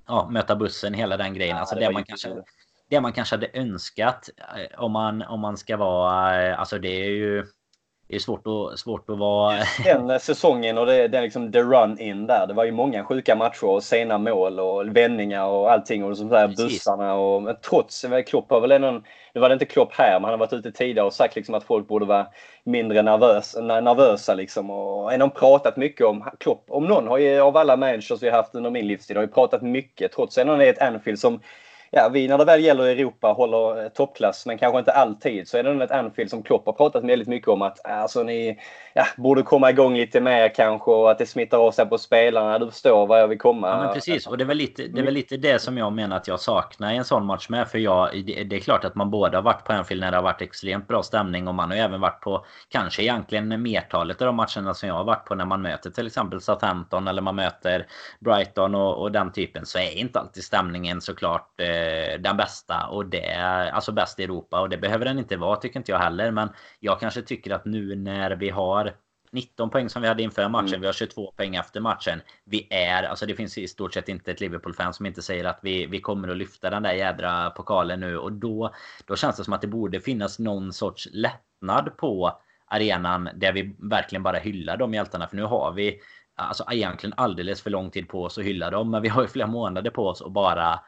ja, möta bussen, hela den grejen. alltså det, det man kanske det man kanske hade önskat eh, om man, om man ska vara... Eh, alltså det är ju... Det är svårt att, svårt att vara... Den eh, säsongen och det, det liksom the run-in där. Det var ju många sjuka matcher och sena mål och vändningar och allting. Och sånt där bussarna och trots... Klopp har väl ändå... Nu var det inte Klopp här, men han har varit ute tidigare och sagt liksom att folk borde vara mindre nervös, nervösa liksom. Och ändå pratat mycket om Klopp. Om någon har ju, av alla managers vi har haft under min livstid har ju pratat mycket trots att det är ett Anfield som ja, vi när det väl gäller Europa håller eh, toppklass, men kanske inte alltid, så är det nog ett Anfield som Klopp har pratat väldigt mycket om att ah, alltså, ni ja, borde komma igång lite mer kanske och att det smittar av sig på spelarna. Du förstår vad jag vill komma. Ja, men precis. Och det är, väl lite, det är väl lite det som jag menar att jag saknar i en sån match med. För jag, det är klart att man både har varit på Anfield när det har varit extremt bra stämning och man har även varit på kanske egentligen mertalet av de matcherna som jag har varit på när man möter till exempel Southampton eller man möter Brighton och, och den typen så är inte alltid stämningen såklart eh, den bästa och det är alltså bäst i Europa och det behöver den inte vara tycker inte jag heller. Men jag kanske tycker att nu när vi har 19 poäng som vi hade inför matchen. Mm. Vi har 22 poäng efter matchen. Vi är, alltså det finns i stort sett inte ett Liverpool-fan som inte säger att vi, vi kommer att lyfta den där jädra pokalen nu. Och då, då känns det som att det borde finnas någon sorts lättnad på arenan där vi verkligen bara hyllar de hjältarna. För nu har vi alltså egentligen alldeles för lång tid på oss att hylla dem. Men vi har ju flera månader på oss att bara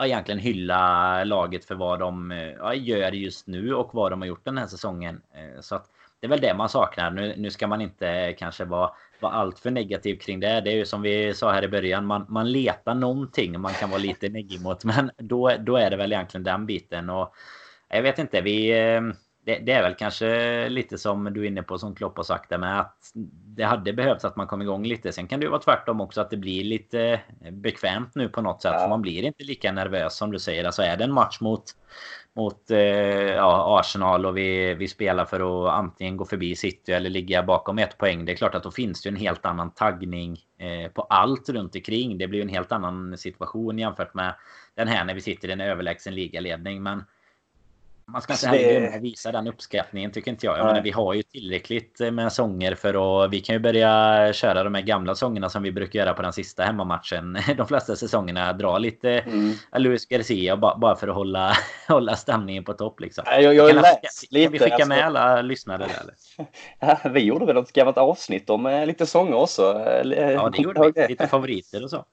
ja, egentligen hylla laget för vad de eh, ja, gör just nu och vad de har gjort den här säsongen. Eh, så att det är väl det man saknar. Nu, nu ska man inte kanske vara, vara allt för negativ kring det. Det är ju som vi sa här i början. Man, man letar någonting man kan vara lite negativ mot. Men då, då är det väl egentligen den biten. Och jag vet inte. Vi eh, det, det, är väl kanske lite som du är inne på som Klopp har sagt det med att det hade behövts att man kom igång lite. Sen kan det ju vara tvärtom också att det blir lite bekvämt nu på något sätt. Ja. För man blir inte lika nervös som du säger. Alltså är det en match mot, mot eh, ja, Arsenal och vi, vi spelar för att antingen gå förbi City eller ligga bakom ett poäng. Det är klart att då finns det en helt annan taggning eh, på allt runt omkring. Det blir en helt annan situation jämfört med den här när vi sitter i en överlägsen ligaledning. Men man ska inte heller det... visa den uppskattningen tycker inte jag. jag menar, vi har ju tillräckligt med sånger för att... Vi kan ju börja köra de här gamla sångerna som vi brukar göra på den sista hemmamatchen. De flesta säsongerna. Dra lite mm. Luis Garcia bara för att hålla, hålla stämningen på topp. Liksom. Jag, jag kan, lite, kan vi skicka alltså... med alla lyssnare där? Eller? Ja, vi gjorde väl ett gammalt avsnitt om eh, lite sånger också. Ja, det gjorde vi. Lite favoriter och så.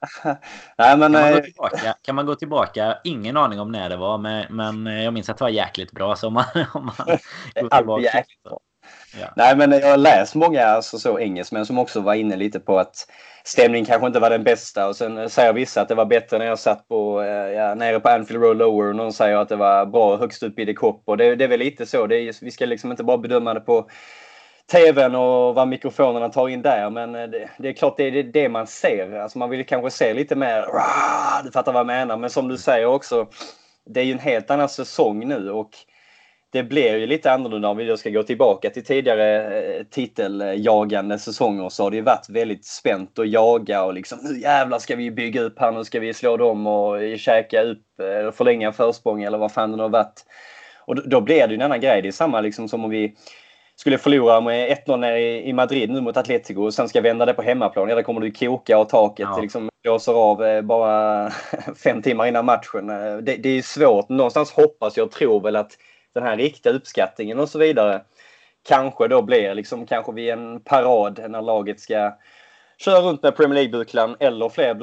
Nej, men, kan, man gå eh, tillbaka, kan man gå tillbaka? Ingen aning om när det var, men, men jag minns att det var jäkligt jäkligt bra. Så om man, om man går tillbaka. Ja. Nej, men jag har läst många alltså, så engelsmän som också var inne lite på att stämningen kanske inte var den bästa och sen säger vissa att det var bättre när jag satt på, eh, ja, nere på Anfield Road Lower och någon säger att det var bra högst upp i the cop och det, det är väl lite så. Det är, vi ska liksom inte bara bedöma det på tvn och vad mikrofonerna tar in där. Men eh, det, det är klart det är det man ser. Alltså man vill kanske se lite mer, du fattar vad jag menar. Men som du säger också, det är ju en helt annan säsong nu och det blir ju lite annorlunda om vi då ska gå tillbaka till tidigare eh, titeljagande säsonger så har det ju varit väldigt spänt att jaga och liksom nu jävlar ska vi bygga upp här, nu ska vi slå dem och eh, käka upp eh, förlänga försprång eller vad fan det nu har varit. Och då blir det ju en annan grej. Det är samma liksom som om vi skulle förlora med 1-0 i Madrid nu mot Atletico och sen ska vända det på hemmaplan. Ja, där kommer du koka och taket ja. liksom blåser av eh, bara fem timmar innan matchen. Eh, det, det är svårt. Någonstans hoppas jag och tror väl att den här riktiga uppskattningen och så vidare kanske då blir liksom kanske vid en parad när laget ska köra runt med Premier League-bucklan eller fler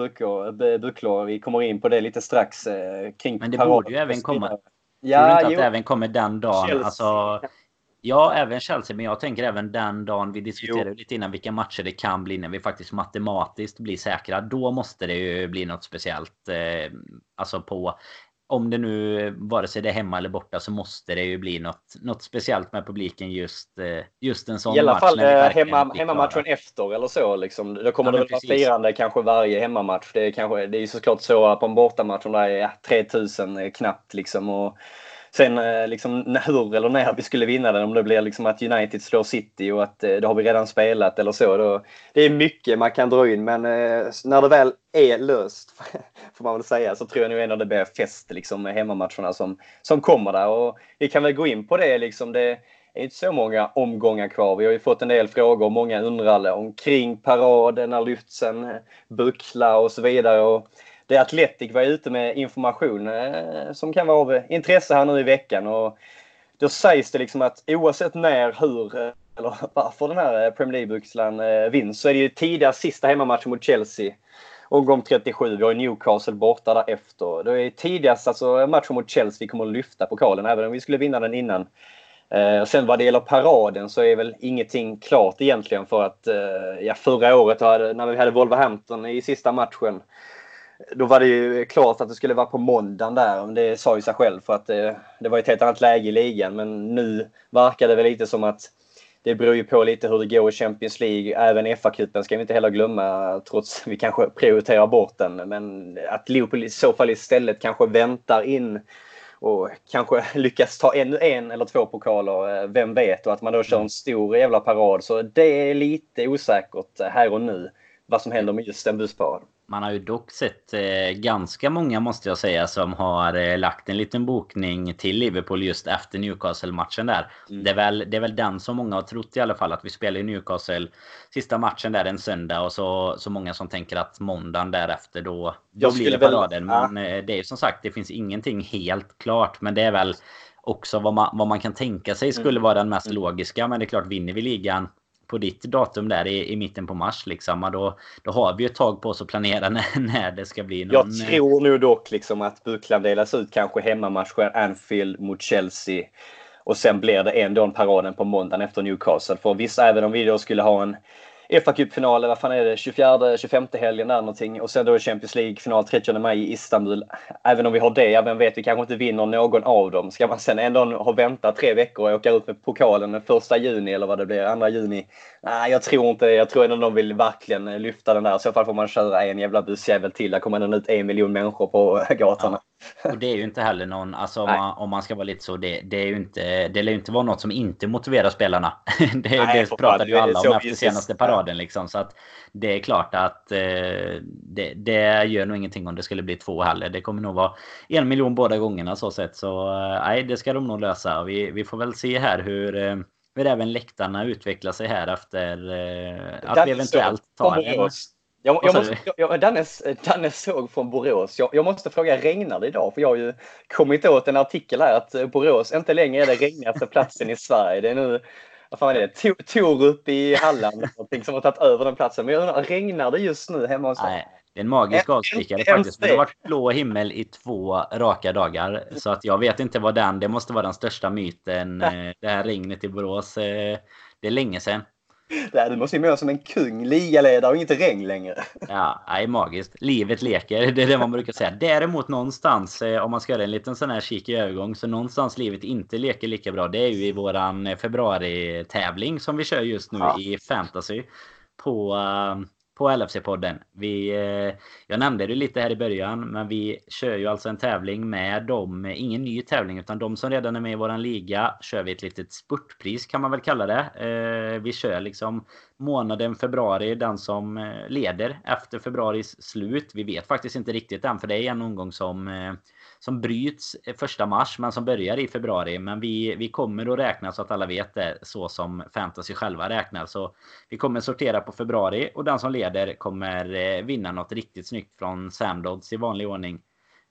bucklor. Vi kommer in på det lite strax eh, kring Men det borde ju även komma. Ja, Tror du inte att det även kommer den dagen? Alltså, Ja, även Chelsea. Men jag tänker även den dagen vi diskuterade jo. lite innan vilka matcher det kan bli när vi faktiskt matematiskt blir säkra. Då måste det ju bli något speciellt. Eh, alltså på... Om det nu, vare sig det är hemma eller borta, så måste det ju bli något, något speciellt med publiken just, eh, just en sån match. I alla fall eh, hemma, hemmamatchen efter eller så. Liksom. Då kommer ja, det väl vara firande kanske varje hemmamatch. Det är, kanske, det är ju såklart så på en bortamatch om det är ja, 3000 knappt liksom. Och, Sen eh, liksom, hur eller när vi skulle vinna den, om det blir liksom att United slår City och att eh, det har vi redan spelat eller så. Då, det är mycket man kan dra in men eh, när det väl är löst, får man väl säga, så tror jag nog ändå det blir fest liksom, med hemmamatcherna som, som kommer där. Och vi kan väl gå in på det. Liksom, det är inte så många omgångar kvar. Vi har ju fått en del frågor och många undrar omkring paraden, när lyfts en buckla och så vidare. Och det Atletic var ute med information eh, som kan vara av eh, intresse här nu i veckan. Och då sägs det liksom att oavsett när, hur eh, eller varför den här Premier League-bucklan vinns så är det ju tidigast sista hemmamatchen mot Chelsea. Omgång 37. Vi har Newcastle borta därefter. Det är tidigast alltså matchen mot Chelsea vi kommer att lyfta pokalen även om vi skulle vinna den innan. Eh, sen vad det gäller paraden så är väl ingenting klart egentligen för att eh, ja, förra året när vi hade Wolverhampton i sista matchen då var det ju klart att det skulle vara på måndagen där. Det sa ju sig själv för att det, det var ett helt annat läge i ligan. Men nu verkar det väl lite som att det beror ju på lite hur det går i Champions League. Även FA-cupen ska vi inte heller glömma trots att vi kanske prioriterar bort den. Men att Liverpool i så fall istället kanske väntar in och kanske lyckas ta ännu en eller två pokaler. Eh, vem vet? Och att man då kör en stor jävla parad. Så det är lite osäkert här och nu vad som händer med just den busparaden. Man har ju dock sett eh, ganska många måste jag säga som har eh, lagt en liten bokning till Liverpool just efter Newcastle-matchen där. Mm. Det, är väl, det är väl den som många har trott i alla fall att vi spelar i Newcastle sista matchen där en söndag och så, så många som tänker att måndagen därefter då, då blir det paraden. Väl, men ja. Eh, det är ju som sagt, det finns ingenting helt klart. Men det är väl också vad man, vad man kan tänka sig skulle mm. vara den mest mm. logiska. Men det är klart, vinner vi ligan på ditt datum där i, i mitten på mars liksom. Då, då har vi ju ett tag på oss att planera när, när det ska bli någon... Jag tror nog dock liksom att bucklan delas ut kanske hemmamatchen Anfield mot Chelsea. Och sen blir det ändå en paraden på måndagen efter Newcastle. För vissa, även om vi då skulle ha en fa Cup-final, vad fan är det, 24, 25 helgen där någonting. Och sen då Champions League-final 30 maj i Istanbul. Även om vi har det, ja vem vet, vi kanske inte vinner någon av dem. Ska man sen ändå ha väntat tre veckor och åka ut med pokalen den första juni eller vad det blir, andra juni. Nej, jag tror inte Jag tror ändå de vill verkligen lyfta den där. I så fall får man köra en jävla bussjävel till. Där kommer den ut en miljon människor på gatorna. Ja. Och det är ju inte heller någon, alltså om man, om man, ska vara lite så, det, det är ju inte, det lär ju inte vara något som inte motiverar spelarna. det, Nej, det pratade ju alla om efter senaste paraden liksom. Så att det är klart att eh, det, det gör nog ingenting om det skulle bli två heller. Det kommer nog vara en miljon båda gångerna så sett. Så eh, nej, det ska de nog lösa. Vi, vi får väl se här hur eh, hur även läktarna utvecklar sig här efter eh, att vi eventuellt tar en jag, jag måste, jag, Danne, Danne såg från Borås. Jag, jag, måste fråga, regnar det idag? För jag har ju kommit åt en artikel här att Borås inte längre är den regnigaste platsen i Sverige. Det är nu, vad fan är det, Torup i Halland som har tagit över den platsen. Men jag undrar, regnar det just nu hemma hos dig? Det är en magisk avstickare faktiskt. Det har varit blå himmel i två raka dagar. Så att jag vet inte vad den, det måste vara den största myten. Eh, det här regnet i Borås. Eh, det är länge sedan. Nej, du måste ju må som en kung, ligaledare och inte regn längre. Ja, är magiskt. Livet leker, det är det man brukar säga. Däremot någonstans, eh, om man ska göra en liten sån här kik i övergång, så någonstans livet inte leker lika bra, det är ju i våran februari-tävling som vi kör just nu ja. i fantasy. På på LFC-podden. Vi, eh, jag nämnde det lite här i början, men vi kör ju alltså en tävling med dem. Ingen ny tävling, utan de som redan är med i våran liga kör vi ett litet spurtpris kan man väl kalla det. Eh, vi kör liksom månaden februari, den som eh, leder efter februaris slut. Vi vet faktiskt inte riktigt än, för det är en omgång som eh, som bryts första mars men som börjar i februari. Men vi, vi kommer att räkna så att alla vet det så som fantasy själva räknar. Så vi kommer sortera på februari och den som leder kommer eh, vinna något riktigt snyggt från Samdods i vanlig ordning.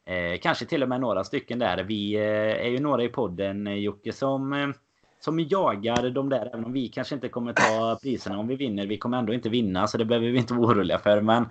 Eh, kanske till och med några stycken där. Vi eh, är ju några i podden eh, Jocke som eh, som jagar de där, även om vi kanske inte kommer ta priserna om vi vinner. Vi kommer ändå inte vinna, så det behöver vi inte vara oroliga för. Men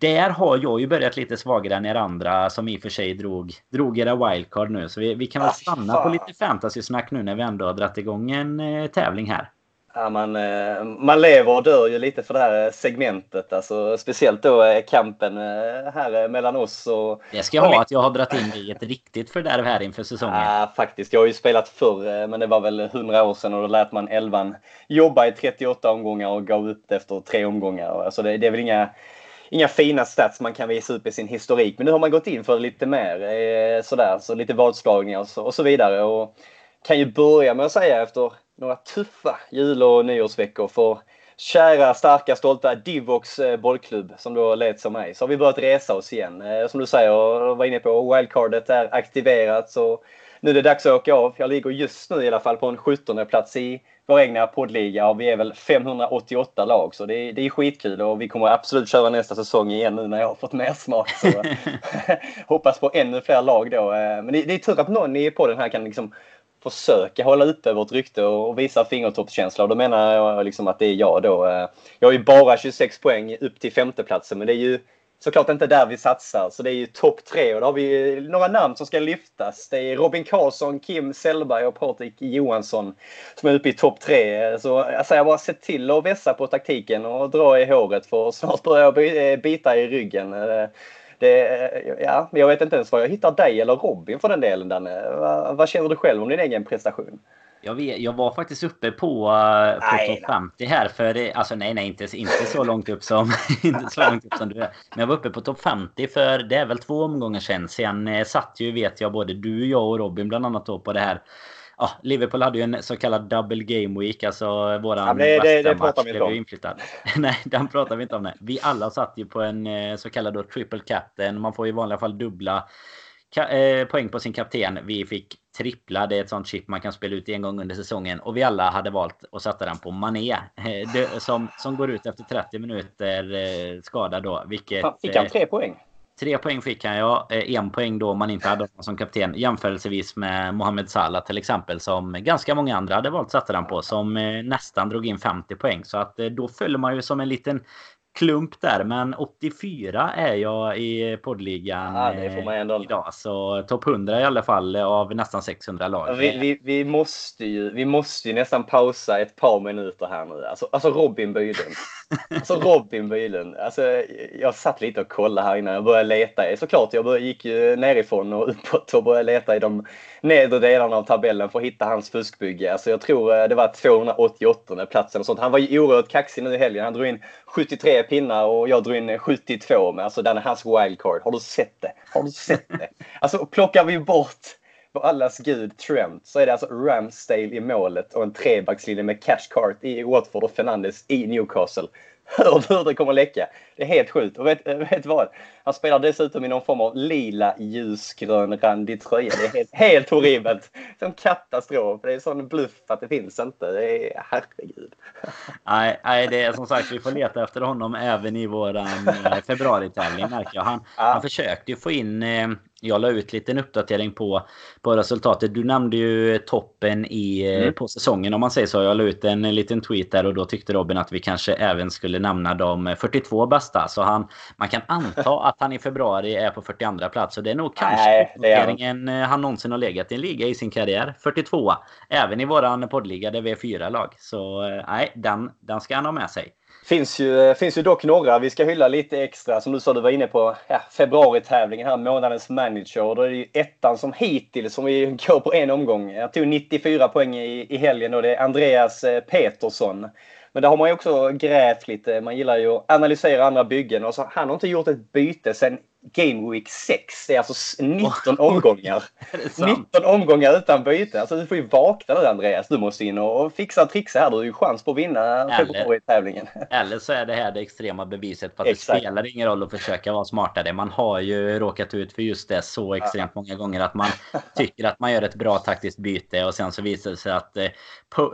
där har jag ju börjat lite svagare än er andra som i och för sig drog, drog era wildcard nu. Så vi, vi kan väl ah, stanna på lite fantasy-snack nu när vi ändå har dragit igång en eh, tävling här. Ja, man, eh, man lever och dör ju lite för det här segmentet. Alltså, speciellt då eh, kampen eh, här mellan oss och... Det ska jag ha att jag har dragit in i ett riktigt fördärv här inför säsongen. Ja, faktiskt. Jag har ju spelat förr, men det var väl 100 år sedan och då lät man elvan jobba i 38 omgångar och gav upp det efter tre omgångar. Alltså det, det är väl inga inga fina stats man kan visa upp i sin historik. Men nu har man gått in för lite mer eh, sådär, så lite vadslagningar och så, och så vidare. Och kan ju börja med att säga efter några tuffa jul och nyårsveckor för kära, starka, stolta Divox eh, bollklubb som då leds av mig. Så har vi börjat resa oss igen. Eh, som du säger, och var inne på, wildcardet är aktiverat. Så nu är det dags att åka av. Jag ligger just nu i alla fall på en 17 plats i vår egna poddliga och vi är väl 588 lag så det är, det är skitkul och vi kommer absolut köra nästa säsong igen nu när jag har fått mer smak. Så hoppas på ännu fler lag då. Eh, men det, det är tur att någon i podden här kan liksom försöka hålla uppe vårt rykte och visa fingertoppskänsla. Och då menar jag liksom att det är jag då. Eh, jag har ju bara 26 poäng upp till femteplatsen men det är ju såklart inte där vi satsar. Så det är ju topp tre och då har vi några namn som ska lyftas. Det är Robin Karlsson, Kim Sellberg och Patrik Johansson som är uppe i topp tre. Så alltså, jag bara se till att vässa på taktiken och dra i håret för snart börjar jag eh, bita i ryggen. Eh, det, eh, ja, jag vet inte ens var jag hittar dig eller Robin för den delen Danne. Vad, vad känner du själv om din egen prestation? Jag, vet, jag var faktiskt uppe på, på topp 50 här för alltså nej nej inte, inte så långt upp som inte så långt upp som du är. Men jag var uppe på topp 50 för det är väl två omgångar sedan. Sen eh, satt ju vet jag både du, jag och Robin bland annat då på det här ja, Liverpool hade ju en så kallad double game week, alltså våran ja, det, det, det pratar vi inte om. Inflyttad. nej, den pratar vi inte om. Nej. Vi alla satt ju på en eh, så kallad då triple captain. Man får i vanliga fall dubbla eh, poäng på sin kapten. Vi fick trippla. Det är ett sånt chip man kan spela ut en gång under säsongen. Och vi alla hade valt att sätta den på Mané. Eh, som, som går ut efter 30 minuter eh, skadad då. Vilket, Fick han tre poäng? Tre poäng fick han ja. Eh, en poäng då man inte hade honom som kapten. Jämförelsevis med Mohamed Salah till exempel. Som ganska många andra hade valt att sätta den på. Som eh, nästan drog in 50 poäng. Så att då följer man ju som en liten klump där. Men 84 är jag i poddligan ja, ändå. idag. Så topp 100 i alla fall av nästan 600 lag. Vi, vi, vi, måste ju, vi måste ju nästan pausa ett par minuter här nu. Alltså, alltså Robin Bylund. alltså Robin Bylund. Alltså, jag satt lite och kollade här innan jag började leta. Såklart, jag började, gick ju nerifrån och uppåt och började leta i de nedre delarna av tabellen för att hitta hans fuskbygge. Alltså, jag tror eh, det var 288 platsen och sånt. Han var ju oerhört kaxig nu i helgen. Han drog in 73 pinnar och jag drog in 72 med alltså den är hans wildcard. Har du sett det? Har du sett det? Alltså plockar vi bort för allas gud Trent så är det alltså Ramsdale i målet och en trebackslinje med Cashcart i Watford och Fernandes i Newcastle. Hör du hur det kommer läcka? Det är helt sjukt. Och vet, vet vad? Han spelar dessutom i någon form av lila ljusgrön randig tröja. Det är helt, helt horribelt. Som katastrof. Det är sån bluff att det finns inte. Det är herregud. Nej, nej, det är som sagt vi får leta efter honom även i våran eh, februaritävling märker jag. Han, ja. han försökte ju få in eh, jag la ut lite en uppdatering på, på resultatet. Du nämnde ju toppen i, eh, mm. på säsongen om man säger så. Jag la ut en liten tweet där och då tyckte Robin att vi kanske även skulle nämna de 42 bästa. Så han, man kan anta att han i februari är på 42 plats. Och det är nog kanske uppdateringen eh, han någonsin har legat i en liga i sin karriär. 42. Även i våran poddliga där vi är fyra lag. Så eh, nej, den, den ska han ha med sig. Finns ju, eh, finns ju dock några vi ska hylla lite extra. Som du sa, du var inne på ja, februaritävlingen här, månadens manager. Då är det ju ettan som hittills, som vi går på en omgång. Jag tog 94 poäng i, i helgen och det är Andreas eh, Petersson. Men där har man ju också grävt lite. Man gillar ju att analysera andra byggen. Och så, han har inte gjort ett byte sen Game Week 6. Det är alltså 19 omgångar. 19 omgångar utan byte. Alltså du får ju vakna nu Andreas. Du måste in och fixa och trixa här. Du har ju chans på att vinna februari-tävlingen. Eller så är det här det extrema beviset på att Exakt. det spelar ingen roll att försöka vara smartare. Man har ju råkat ut för just det så extremt många gånger att man tycker att man gör ett bra taktiskt byte och sen så visar det sig att eh,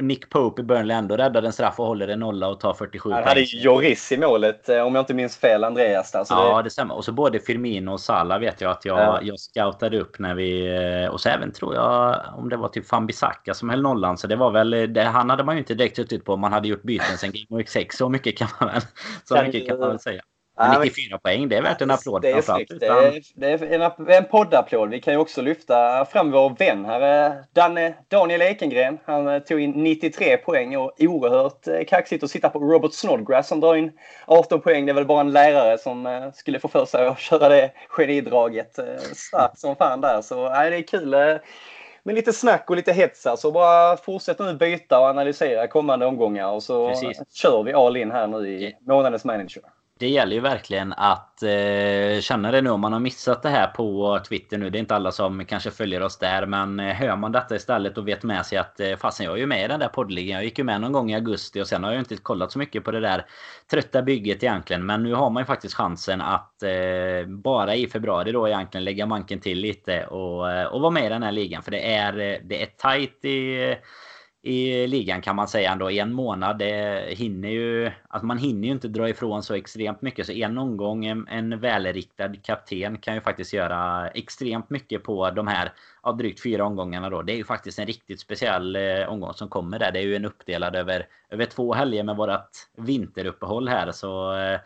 Nick Pope i Burnley ändå räddar en straff och håller en nolla och tar 47 Han hade Joris i målet eh, om jag inte minns fel Andreas. Där, ja det... det stämmer. Och så både Firmino och Salah vet jag att jag, ja. jag scoutade upp när vi... Eh, och så även tror jag om det var typ Fambisaka som höll nollan. Så det var väl... Det, han hade man ju inte direkt suttit på om man hade gjort byten sen Game Week 6. Så mycket kan man väl, så mycket kan man väl säga. 94 poäng, det är värt en applåd. Det är snyggt. Är, det är en, en poddapplåd. Vi kan ju också lyfta fram vår vän här. Eh, Danne, Daniel Ekengren. Han eh, tog in 93 poäng och oerhört eh, kaxigt att sitta på Robert Snodgrass som drar in 18 poäng. Det är väl bara en lärare som skulle få för sig att köra det genidraget. Starkt som fan där. Så nej, det är kul med lite snack och lite hets. Så bara fortsätt nu byta och analysera kommande omgångar och så Precis. kör vi all in här nu i månadens manager det gäller ju verkligen att eh, känna det nu om man har missat det här på Twitter nu. Det är inte alla som kanske följer oss där. Men eh, hör man detta istället och vet med sig att eh, fasen jag är ju med i den där poddligan. Jag gick ju med någon gång i augusti och sen har jag inte kollat så mycket på det där trötta bygget egentligen. Men nu har man ju faktiskt chansen att eh, bara i februari då egentligen lägga manken till lite och, eh, och vara med i den här ligan. För det är, eh, det är tajt i eh, i ligan kan man säga ändå. En månad, det hinner ju... Alltså man hinner ju inte dra ifrån så extremt mycket. Så en omgång, en, en välriktad kapten kan ju faktiskt göra extremt mycket på de här ja, drygt fyra omgångarna då. Det är ju faktiskt en riktigt speciell eh, omgång som kommer där. Det är ju en uppdelad över, över två helger med vårat vinteruppehåll här. Så eh,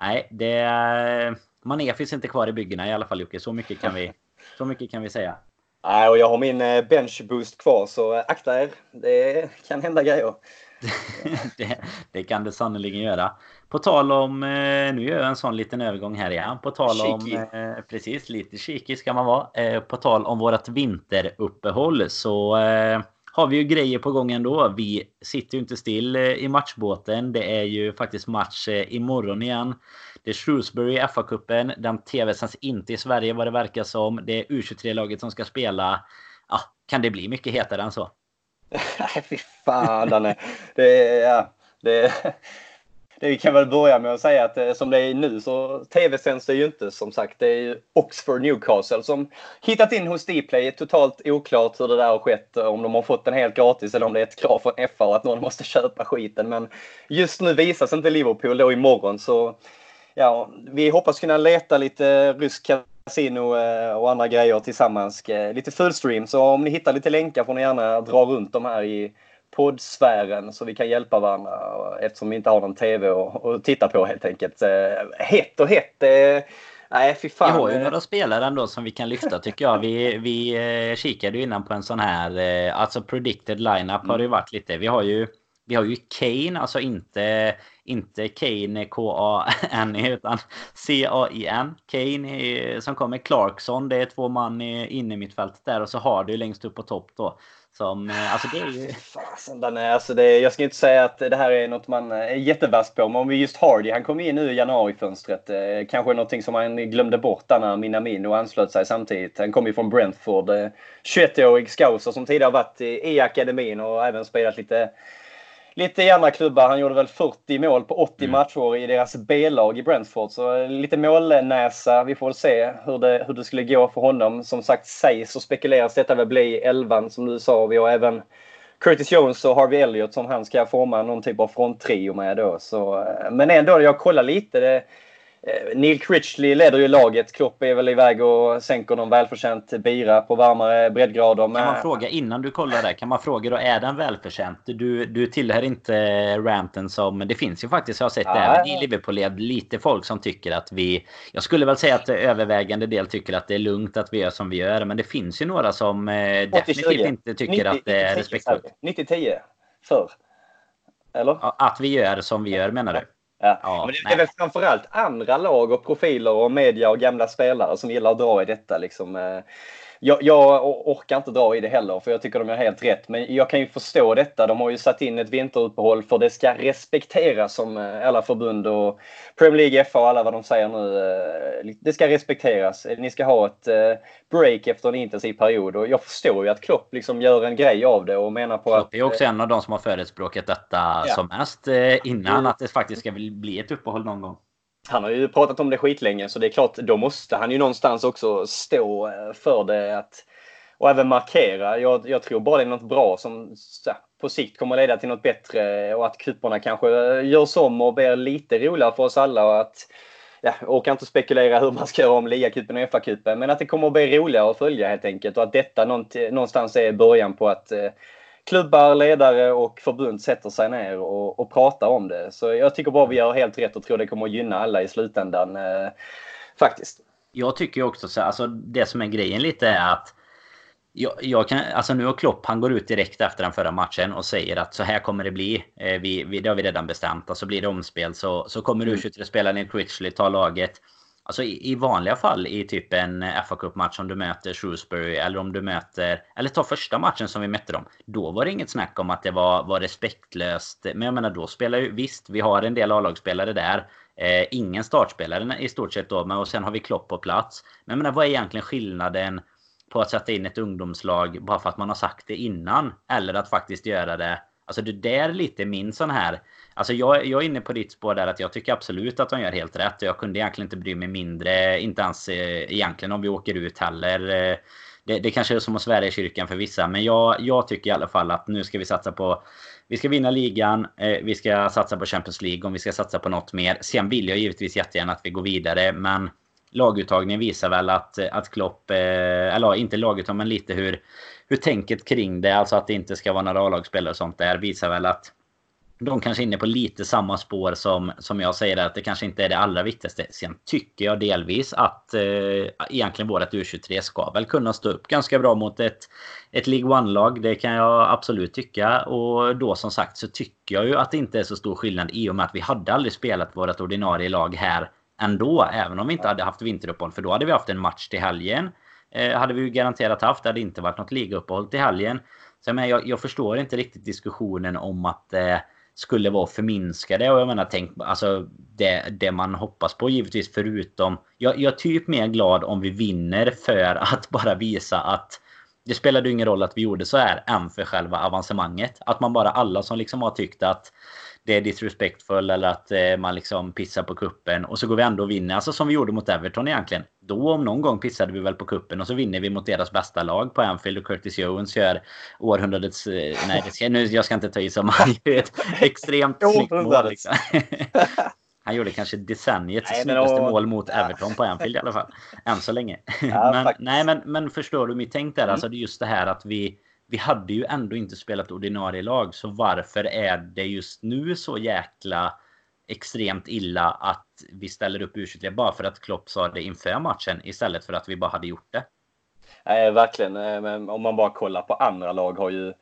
nej, det... Mané finns inte kvar i byggena i alla fall Jocke. Så mycket kan vi, så mycket kan vi säga. Nej, och jag har min eh, bench boost kvar så eh, akta er. Det kan hända grejer. det, det, kan det sannerligen göra. På tal om, eh, nu gör jag en sån liten övergång här igen. På tal om, precis lite cheeky ska man vara. På tal om vårat vinteruppehåll så har vi ju grejer på gång ändå. Vi sitter ju inte still i matchbåten. Det är ju faktiskt match imorgon igen. Det är Shrewsbury i FA-cupen. Den tv-sänds inte i Sverige vad det verkar som. Det är U23-laget som ska spela. Ja, kan det bli mycket hetare än så? Nej, fy fan Danne. Det är... Ja, det, det kan väl börja med att säga att eh, som det är nu så tv-sänds det ju inte som sagt. Det är ju Oxford Newcastle som hittat in hos Dplay. Totalt oklart hur det där har skett. Eh, om de har fått den helt gratis eller om det är ett krav från FA att någon måste köpa skiten. Men just nu visas inte Liverpool då imorgon så ja, vi hoppas kunna leta lite rysk kasino och andra grejer tillsammans. Lite fullstream. Så om ni hittar lite länkar får ni gärna dra runt dem här i poddsfären så vi kan hjälpa varandra eftersom vi inte har någon tv att titta på helt enkelt. Hett och hett. Nej, fy fan. Vi har ju några spelare ändå som vi kan lyfta tycker jag. Vi, vi eh, kikade ju innan på en sån här, eh, alltså predicted lineup har det ju mm. varit lite. Vi har ju, vi har ju Kane, alltså inte, inte Kane K-A-N-E utan C-A-I-N. Kane som kommer. Clarkson, det är två man inne i mittfältet där och så har du längst upp på topp då. Som, eh, alltså det är ju... Ah, fasen, den är, alltså det, jag ska inte säga att det här är något man är jättevass på, men om vi just Hardy, han kom in nu i januarifönstret. Eh, kanske någonting som han glömde bort där när Minamino anslöt sig samtidigt. Han kom ju från Brentford. Eh, 21-årig scouser som tidigare varit i, i akademin och även spelat lite lite i andra klubbar. Han gjorde väl 40 mål på 80 mm. matcher i deras B-lag i Brentford. Så lite målnäsa. Vi får väl se hur det, hur det skulle gå för honom. Som sagt sägs och spekuleras detta väl bli 11 som du sa. Vi har även Curtis Jones och Harvey Elliott som han ska forma någon typ av fronttrio med då. Så, eh, men ändå, jag kollar lite. Det, Eh, Neil Critchley leder ju laget. Klopp är väl iväg och sänker någon välförtjänt bira på varmare breddgrader. Kan man fråga innan du kollar där, kan man fråga då är den välförtjänt? Du, du tillhör inte ranten som... Det finns ju faktiskt, jag har sett ja. även i Liverpool-led, lite folk som tycker att vi... Jag skulle väl säga att övervägande del tycker att det är lugnt att vi gör som vi gör. Men det finns ju några som eh, definitivt inte tycker 90, att det är respektfullt. 90-10 förr. Eller? Att vi gör som vi gör menar du? Ja. ja men det är väl framförallt andra lag och profiler och media och gamla spelare som gillar att dra i detta. Liksom. Eh, jag, jag, orkar inte dra i det heller för jag tycker de gör helt rätt. Men jag kan ju förstå detta. De har ju satt in ett vinteruppehåll för det ska respekteras som eh, alla förbund och Premier League, FA och alla vad de säger nu. Eh, det ska respekteras. Ni ska ha ett break efter en intensiv period och jag förstår ju att Klopp liksom gör en grej av det och menar på Klopp att... Klopp är också en av de som har förespråkat detta ja. som mest innan att det faktiskt ska bli ett uppehåll någon gång. Han har ju pratat om det skitlänge så det är klart, då måste han ju någonstans också stå eh, för det. Att, och även markera. Jag, jag tror bara det är något bra som så, på sikt kommer leda till något bättre och att kuporna kanske eh, görs om och blir lite roligare för oss alla. Och att, ja, jag orkar inte spekulera hur man ska göra om ligacupen och FA-cupen, men att det kommer att bli roligare att följa helt enkelt och att detta eh, någonstans är början på att eh, klubbar, ledare och förbund sätter sig ner och, och pratar om det. Så jag tycker bara vi gör helt rätt och tror det kommer att gynna alla i slutändan. Eh, faktiskt. Jag tycker också så alltså det som är grejen lite är att jag, jag, kan, alltså nu har Klopp, han går ut direkt efter den förra matchen och säger att så här kommer det bli. Eh, vi, vi, det har vi redan bestämt. Alltså blir det omspel så, så kommer mm. U23-spelaren i Critchley ta laget. Alltså i, i, vanliga fall i typ en fa Cup-match om du möter Shrewsbury eller om du möter... Eller ta första matchen som vi mötte dem. Då var det inget snack om att det var, var respektlöst. Men jag menar då spelar ju... Visst, vi har en del A-lagsspelare där. Eh, ingen startspelare i stort sett då. Men och sen har vi Klopp på plats. Men jag menar vad är egentligen skillnaden på att sätta in ett ungdomslag bara för att man har sagt det innan? Eller att faktiskt göra det... Alltså det där lite min sån här Alltså jag, jag är inne på ditt spår där att jag tycker absolut att de gör helt rätt. Jag kunde egentligen inte bry mig mindre, inte ens eh, egentligen om vi åker ut heller. Eh, det, det kanske är som att svära i kyrkan för vissa, men jag, jag tycker i alla fall att nu ska vi satsa på vi ska vinna ligan, eh, vi ska satsa på Champions League om vi ska satsa på något mer. Sen vill jag givetvis jättegärna att vi går vidare, men laguttagningen visar väl att, att Klopp, eh, eller inte laguttagning, men lite hur, hur tänket kring det, alltså att det inte ska vara några A-lagsspelare och sånt där, visar väl att de kanske är inne på lite samma spår som, som jag säger att det kanske inte är det allra viktigaste. Sen tycker jag delvis att eh, egentligen vårt U23 ska väl kunna stå upp ganska bra mot ett, ett League One-lag. Det kan jag absolut tycka. Och då som sagt så tycker jag ju att det inte är så stor skillnad i och med att vi hade aldrig spelat vårt ordinarie lag här ändå. Även om vi inte hade haft vinteruppehåll. För då hade vi haft en match till helgen. Eh, hade vi ju garanterat haft. Det hade inte varit något ligauppehåll till helgen. Så jag, jag, jag förstår inte riktigt diskussionen om att eh, skulle vara förminskade. Och jag menar, tänk, alltså det, det man hoppas på givetvis förutom... Jag, jag är typ mer glad om vi vinner för att bara visa att det spelade ingen roll att vi gjorde så här än för själva avancemanget. Att man bara alla som liksom har tyckt att det är disrespectful eller att eh, man liksom pissar på kuppen och så går vi ändå och vinner. Alltså som vi gjorde mot Everton egentligen. Då om någon gång pissade vi väl på kuppen och så vinner vi mot deras bästa lag på Anfield och Curtis Jones gör århundradets... Eh, nej, det ska, nu, jag ska inte ta i som han gör ett extremt snyggt mål. Liksom. Han gjorde kanske decenniets nej, snyggaste mål mot Everton på Anfield i alla fall. Än så länge. Ja, men, nej, men, men förstår du mitt tänk där? Mm. Alltså det är just det här att vi vi hade ju ändå inte spelat ordinarie lag. Så varför är det just nu så jäkla extremt illa att vi ställer upp u bara för att Klopp sa det inför matchen istället för att vi bara hade gjort det? Nej, verkligen. Eh, men om man bara kollar på andra lag har ju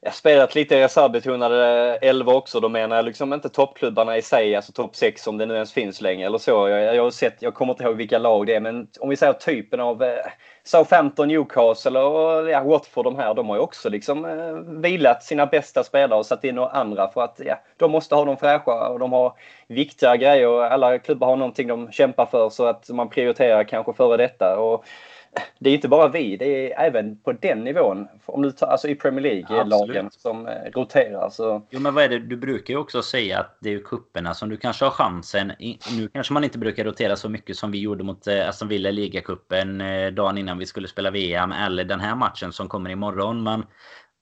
jag spelat lite reservbetonade elva också. Då menar jag liksom inte toppklubbarna i sig, alltså topp 6 om det nu ens finns längre eller så. Jag, jag, har sett, jag kommer inte ihåg vilka lag det är, men om vi säger typen av eh, Southampton, Newcastle och ja, Watford de här, de har ju också liksom eh, vilat sina bästa spelare och satt in några andra för att ja, de måste ha dem fräscha och de har viktiga grejer. Alla klubbar har någonting de kämpar för så att man prioriterar kanske före detta. Och, det är inte bara vi, det är även på den nivån. Om du tar, alltså i Premier League-lagen som eh, roterar. Så... Jo, men vad är det? Du brukar ju också säga att det är kupperna som du kanske har chansen. Nu kanske man inte brukar rotera så mycket som vi gjorde mot eh, Aston Villa ligacupen eh, dagen innan vi skulle spela VM. Eller den här matchen som kommer imorgon. Men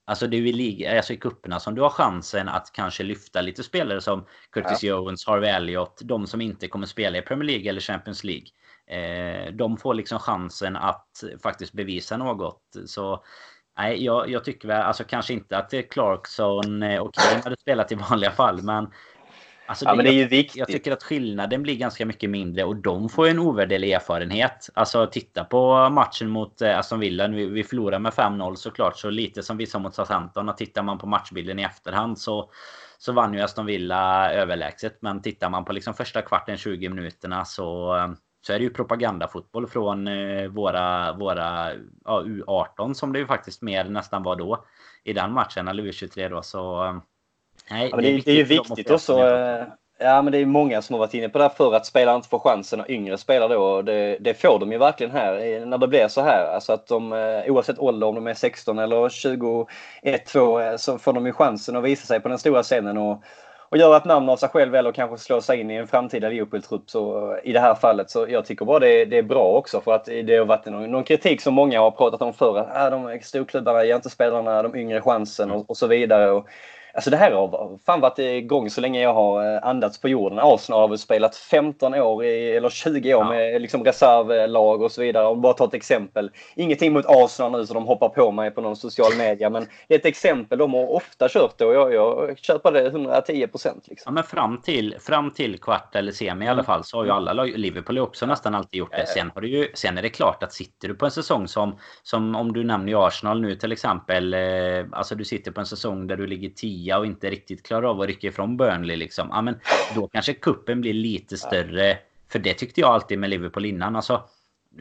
Alltså det är ju i, liga, alltså i kupperna som du har chansen att kanske lyfta lite spelare som Curtis ja. Jones, Harvey Elliott. De som inte kommer spela i Premier League eller Champions League. Eh, de får liksom chansen att faktiskt bevisa något. Så nej, jag, jag tycker väl, alltså kanske inte att Clarkson eh, och Kane hade spelat i vanliga fall, men Alltså ja, det, men det är ju viktigt. Jag tycker att skillnaden blir ganska mycket mindre och de får en ovärderlig erfarenhet. Alltså titta på matchen mot eh, Aston Villa. Vi, vi förlorar med 5-0 såklart. Så lite som vi sa mot Southampton. Och tittar man på matchbilden i efterhand så, så vann ju Aston Villa överlägset. Men tittar man på liksom första kvarten, 20 minuterna så så är det ju propagandafotboll från eh, våra, våra ja, U18 som det ju faktiskt mer nästan var då i den matchen, eller U23 då. Så nej, ja, det, är, det, är ju viktigt också. Eh, ja, men det är många som har varit inne på det här för att spelare inte får chansen och yngre spelare då. Det, det får de ju verkligen här när det blir så här. Alltså att de eh, oavsett ålder, om de är 16 eller 21, 2 så får de ju chansen att visa sig på den stora scenen och och göra ett namn av sig själv eller kanske slå sig in i en framtida Liverpool-trupp. Så i det här fallet så jag tycker bara det, det är bra också för att det har varit någon, någon kritik som många har pratat om förr. Att äh, de storklubbarna ger inte spelarna de yngre chansen och, och så vidare. Och Alltså det här har fan varit igång så länge jag har eh, andats på jorden. Arsenal har väl spelat 15 år i, eller 20 år ja. med liksom reservlag och så vidare. Om bara ta ett exempel. Ingenting mot Arsenal nu så de hoppar på mig på någon social media. Men ett exempel. De har ofta kört det och jag, jag köper det 110 procent. Liksom. Ja, men fram till, fram till kvart eller semi i alla fall så har ju alla lag, Liverpool också nästan alltid gjort det. Sen, har du ju, sen är det klart att sitter du på en säsong som, som om du nämner Arsenal nu till exempel. Eh, alltså du sitter på en säsong där du ligger 10 nia och inte riktigt klarar av att rycka ifrån Burnley liksom. Ja, men då kanske kuppen blir lite större. För det tyckte jag alltid med Liverpool innan. Alltså,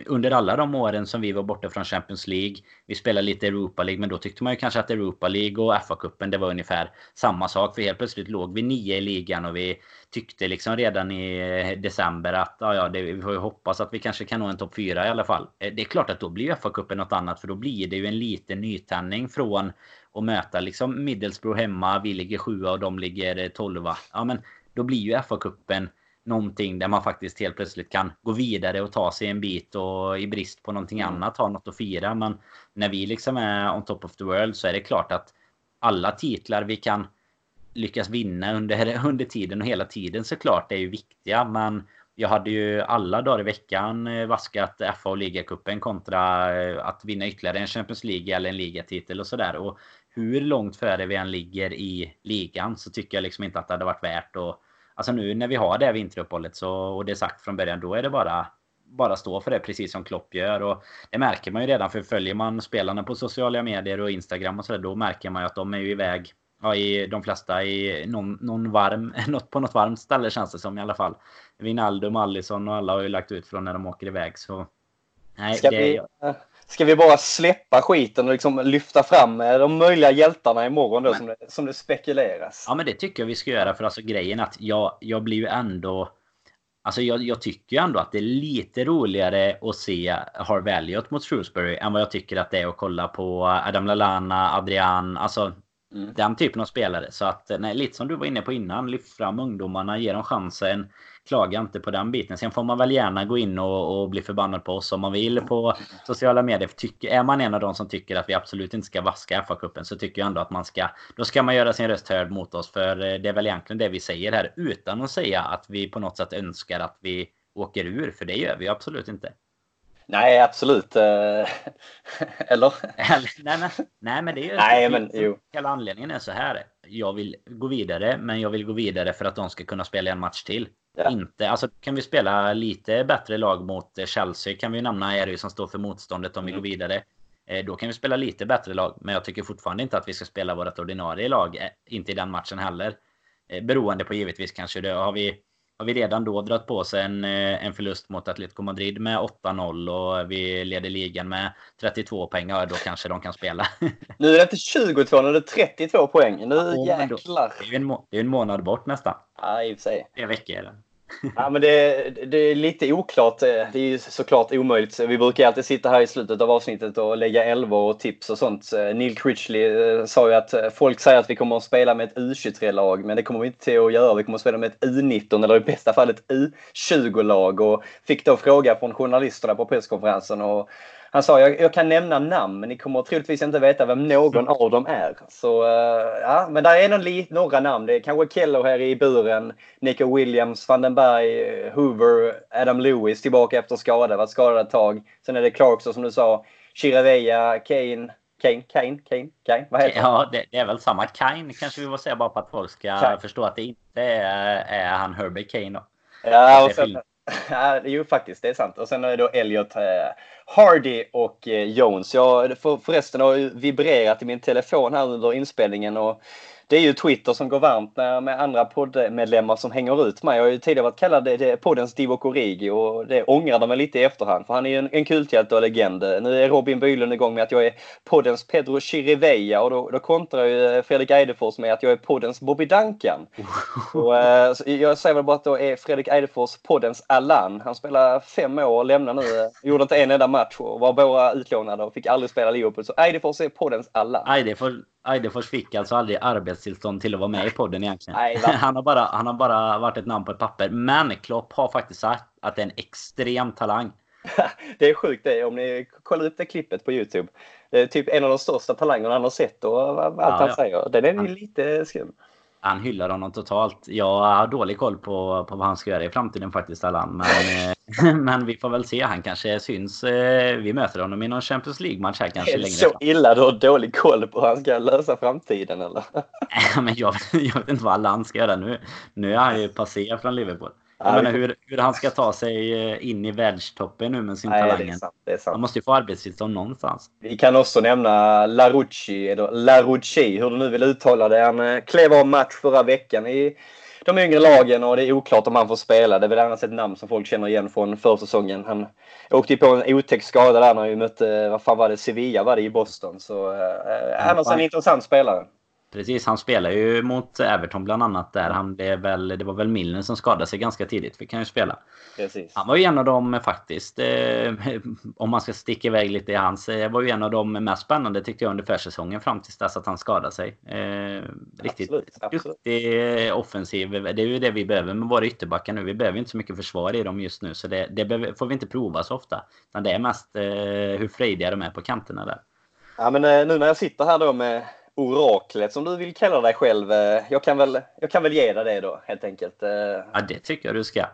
under alla de åren som vi var borta från Champions League. Vi spelade lite Europa League, men då tyckte man ju kanske att Europa League och FA-cupen det var ungefär samma sak. För helt plötsligt låg vi nio i ligan och vi tyckte liksom redan i december att ja, ja, det, vi får ju hoppas att vi kanske kan nå en topp fyra i alla fall. Eh, det är klart att då blir FA-cupen något annat, för då blir det ju en liten nytändning från och möta liksom Middlesbrough hemma. Vi ligger sjua och de ligger tolva. Ja, men då blir ju FA-cupen någonting där man faktiskt helt plötsligt kan gå vidare och ta sig en bit och i brist på någonting mm. annat ha något att fira. Men när vi liksom är on top of the world så är det klart att alla titlar vi kan lyckas vinna under, under tiden och hela tiden såklart är ju viktiga. Men jag hade ju alla dagar i veckan eh, vaskat FA och ligacupen kontra eh, att vinna ytterligare en Champions League eller en ligatitel och sådär. Och hur långt före vi än ligger i ligan så tycker jag liksom inte att det hade varit värt att... Alltså nu när vi har det här vinteruppehållet så, och det är sagt från början, då är det bara bara stå för det precis som Klopp gör. Och det märker man ju redan för följer man spelarna på sociala medier och Instagram och sådär då märker man ju att de är ju iväg ja, i de flesta i någon, någon varm, något, på något varmt ställe känns det som i alla fall. Wijnaldum, Allison och alla har ju lagt ut från när de åker iväg så. Nej, ska, det, vi, ska vi bara släppa skiten och liksom lyfta fram de möjliga hjältarna imorgon då men, som, det, som det spekuleras? Ja men det tycker jag vi ska göra för alltså grejen att jag, jag blir ju ändå Alltså jag, jag tycker ändå att det är lite roligare att se Harvey Elliot mot Shrewsbury än vad jag tycker att det är att kolla på Adam Lallana, Adrian. Alltså Mm. Den typen av spelare. Så att, nej, lite som du var inne på innan, lyft fram ungdomarna, ge dem chansen. Klaga inte på den biten. Sen får man väl gärna gå in och, och bli förbannad på oss om man vill på sociala medier. Tycker, är man en av dem som tycker att vi absolut inte ska vaska FA-cupen så tycker jag ändå att man ska... Då ska man göra sin röst hörd mot oss. För eh, det är väl egentligen det vi säger här. Utan att säga att vi på något sätt önskar att vi åker ur. För det gör vi absolut inte. Nej, absolut. Eh, eller? nej, men, nej, men det är ju... Nej, men jo. Hela anledningen är så här. Jag vill gå vidare, men jag vill gå vidare för att de ska kunna spela en match till. Ja. Inte, alltså kan vi spela lite bättre lag mot Chelsea kan vi nämna är det som står för motståndet om vi mm. går vidare. Eh, då kan vi spela lite bättre lag, men jag tycker fortfarande inte att vi ska spela vårt ordinarie lag. Eh, inte i den matchen heller. Beroende på givetvis kanske det. Har vi har vi redan då dragit på sig en, eh, en förlust mot Atletico Madrid med 8-0 och vi leder ligan med 32 poäng. Ja, då kanske de kan spela. nu är det inte 22, nu är det 32 poäng. Nu ja, jäklar. det är ju en, en månad bort nästan. Ja, i och för sig. Tre veckor ja, men det, det, är lite oklart. Eh, det är ju såklart omöjligt. Vi brukar alltid sitta här i slutet av avsnittet och lägga elva och tips och sånt. Eh, Neil Critchley eh, sa ju att folk säger att vi kommer att spela med ett U23-lag, men det kommer vi inte till att göra. Vi kommer att spela med ett U19 eller i bästa fall ett U20-lag och fick då fråga från journalisterna på presskonferensen och han sa jag, jag kan nämna namn men ni kommer troligtvis inte veta vem någon av dem är. Så uh, ja, men där är nog några namn. Det är kanske Keller här i buren, Nico Williams, van den Berg, Hoover, Adam Lewis tillbaka efter skada, varit skadad ett tag. Sen är det Clarkson som du sa, Chiraveya, Kane, Kane, Kane, Kane, Kane, vad heter Ja, det, det, är väl samma. Kane kanske vi får säga bara för att folk ska Kane. förstå att det inte är, är han Herbie Kane då. Ja, och sen, Ja, jo, faktiskt. Det är sant. Och sen är det då Elliot eh, Hardy och eh, Jones. Jag för, förresten har vibrerat i min telefon här under inspelningen och det är ju Twitter som går varmt med andra poddmedlemmar som hänger ut mig. Jag har ju tidigare varit kallad det, poddens Divock Origi och det ångrar de mig lite i efterhand för han är ju en, en kulthjälte och legend. Nu är Robin Bylund igång med att jag är poddens Pedro Chirivella och då, då kontrar ju Fredrik Eidefors med att jag är poddens Bobby Duncan. och, eh, jag säger väl bara att då är Fredrik Eidefors poddens Allan. Han spelar fem år och lämnar nu. Gjorde inte en enda match och var bara utlånade och fick aldrig spela Liverpool. Så Eidefors är poddens Allan. Eidefors Eidefors fick alltså aldrig arbetstillstånd till att vara med i podden egentligen. Nej, han, har bara, han har bara varit ett namn på ett papper. Men Klopp har faktiskt sagt att det är en extrem talang. det är sjukt det. Om ni kollar upp det klippet på Youtube. Det är typ en av de största talangerna han har sett och allt ja, han ja. säger. Den är lite skum. Han hyllar honom totalt. Jag har dålig koll på, på vad han ska göra i framtiden faktiskt, Allan. Men, eh, men vi får väl se. Han kanske syns. Eh, vi möter honom i någon Champions League-match här kanske längre så illa du har dålig koll på hur han ska lösa framtiden, eller? men jag, jag vet inte vad Allan ska göra nu. Nu är han ju passé från Liverpool. Jag menar hur, hur han ska ta sig eh, in i världstoppen nu med sin Nej, talang. Det är sant, det är sant. Han måste ju få arbetstillstånd någonstans. Vi kan också nämna Larucci, eller Larucci, hur du nu vill uttala det. Han eh, klev av match förra veckan i de yngre lagen och det är oklart om han får spela. Det är väl annars ett namn som folk känner igen från försäsongen. Han åkte ju på en otäck skada där när vi mötte, vad fan var det, Sevilla var det i Boston. Så eh, annars en intressant spelare. Precis, han spelar ju mot Everton bland annat där. Han blev väl, det var väl Milner som skadade sig ganska tidigt. Fick han ju spela. Precis. Han var ju en av dem faktiskt, eh, om man ska sticka iväg lite i hans, eh, var ju en av de mest spännande tyckte jag under försäsongen fram tills dess att han skadade sig. Eh, riktigt absolut, duktig eh, offensiv. Det är ju det vi behöver med våra ytterbackar nu. Vi behöver inte så mycket försvar i dem just nu. Så det, det behöver, får vi inte prova så ofta. Utan det är mest eh, hur frejdiga de är på kanterna där. Ja men eh, nu när jag sitter här då med oraklet som du vill kalla dig själv. Eh, jag kan väl, jag kan väl ge dig det då helt enkelt. Eh. Ja, det tycker jag du ska.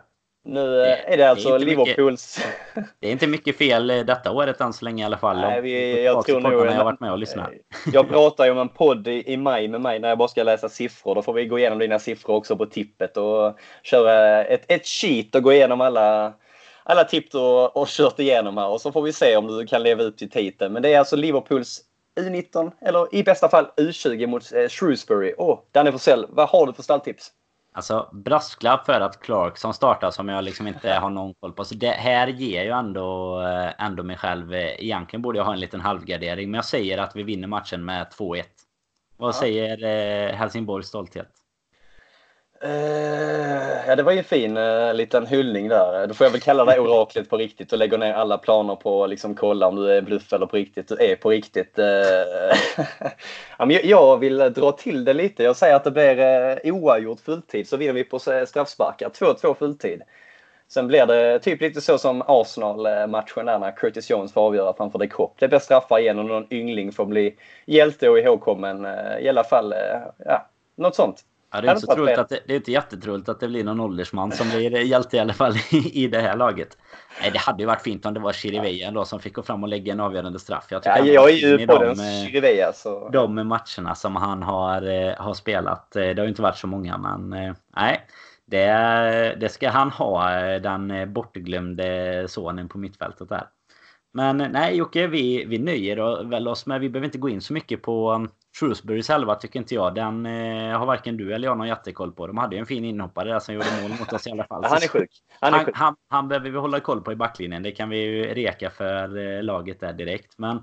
Nu eh, är det alltså det är Liverpools... Mycket, det är inte mycket fel detta året än så länge i alla fall. Nej, vi, jag tror nog... Jag har varit med och lyssnat. Jag pratar ju om en podd i, i maj med mig när jag bara ska läsa siffror. Då får vi gå igenom dina siffror också på tippet och köra ett, ett sheet och gå igenom alla alla tips och, och kört igenom här och så får vi se om du kan leva upp till titeln. Men det är alltså Liverpools U19 eller i bästa fall U20 mot eh, Shrewsbury. Åh, oh, Danne Forsell, vad har du för stalltips? Alltså brasklapp för att Clarkson startar som jag liksom inte har någon koll på. Så det här ger ju ändå, eh, ändå mig själv. Eh, egentligen borde jag ha en liten halvgardering. Men jag säger att vi vinner matchen med 2-1. Vad ja. säger Helsingborgs stolthet? Uh, ja, det var ju en fin uh, liten hyllning där. Då får jag väl kalla dig oraklet på riktigt och lägga ner alla planer på att liksom, kolla om du är bluff eller på riktigt. Du är på riktigt. Uh, jag vill dra till det lite. Jag säger att det blir uh, oavgjort fulltid så vinner vi på straffsparkar. 2-2 fulltid. Sen blir det typ lite så som Arsenal-matchen där när Curtis Jones får avgöra framför de Kopp. Det blir straffar igen och någon yngling får bli hjälte och ihågkommen. I alla fall, ja, något sånt. Ja, det, är inte så troligt att det, det är inte jättetroligt att det blir någon åldersman som blir hjälte i alla fall i, i det här laget. Nej, det hade ju varit fint om det var Chiriveja då som fick gå fram och lägga en avgörande straff. Jag, ja, jag är ju på de, den Chiriveja. Så... De matcherna som han har, eh, har spelat. Eh, det har ju inte varit så många, men eh, nej. Det, det ska han ha, den bortglömde sonen på mittfältet där. Men nej Jocke, vi, vi nöjer väl oss med, vi behöver inte gå in så mycket på Shrewsbury själva tycker inte jag. Den eh, har varken du eller jag någon jättekoll på. De hade ju en fin inhoppare där som gjorde mål mot oss i alla fall. han är sjuk. Han, är sjuk. Han, han, han, behöver vi hålla koll på i backlinjen. Det kan vi ju reka för eh, laget där direkt. Men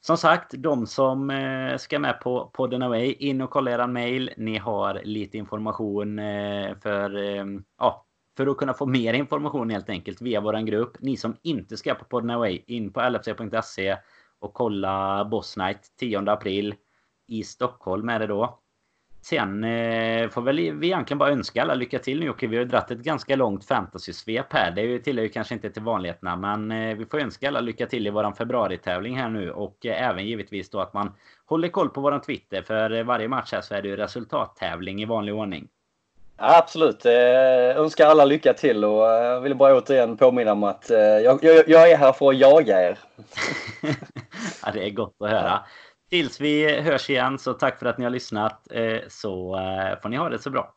som sagt, de som eh, ska med på podden Away, in och kolla eran mail. Ni har lite information eh, för, eh, ja, för att kunna få mer information helt enkelt via våran grupp. Ni som inte ska på podden Away, in på lfc.se och kolla Boss Night 10 april i Stockholm är det då. Sen eh, får väl vi egentligen bara önska alla lycka till nu Jocke. Vi har ju dratt ett ganska långt fantasy-svep här. Det tillhör ju kanske inte till vanligheterna men eh, vi får önska alla lycka till i våran februaritävling här nu och eh, även givetvis då att man håller koll på våran Twitter för eh, varje match här så är det ju resultattävling i vanlig ordning. Ja, absolut. Eh, önskar alla lycka till och eh, jag vill bara återigen påminna om att eh, jag, jag, jag är här för att jaga er. ja, det är gott att höra. Tills vi hörs igen så tack för att ni har lyssnat. Eh, så eh, får ni ha det så bra.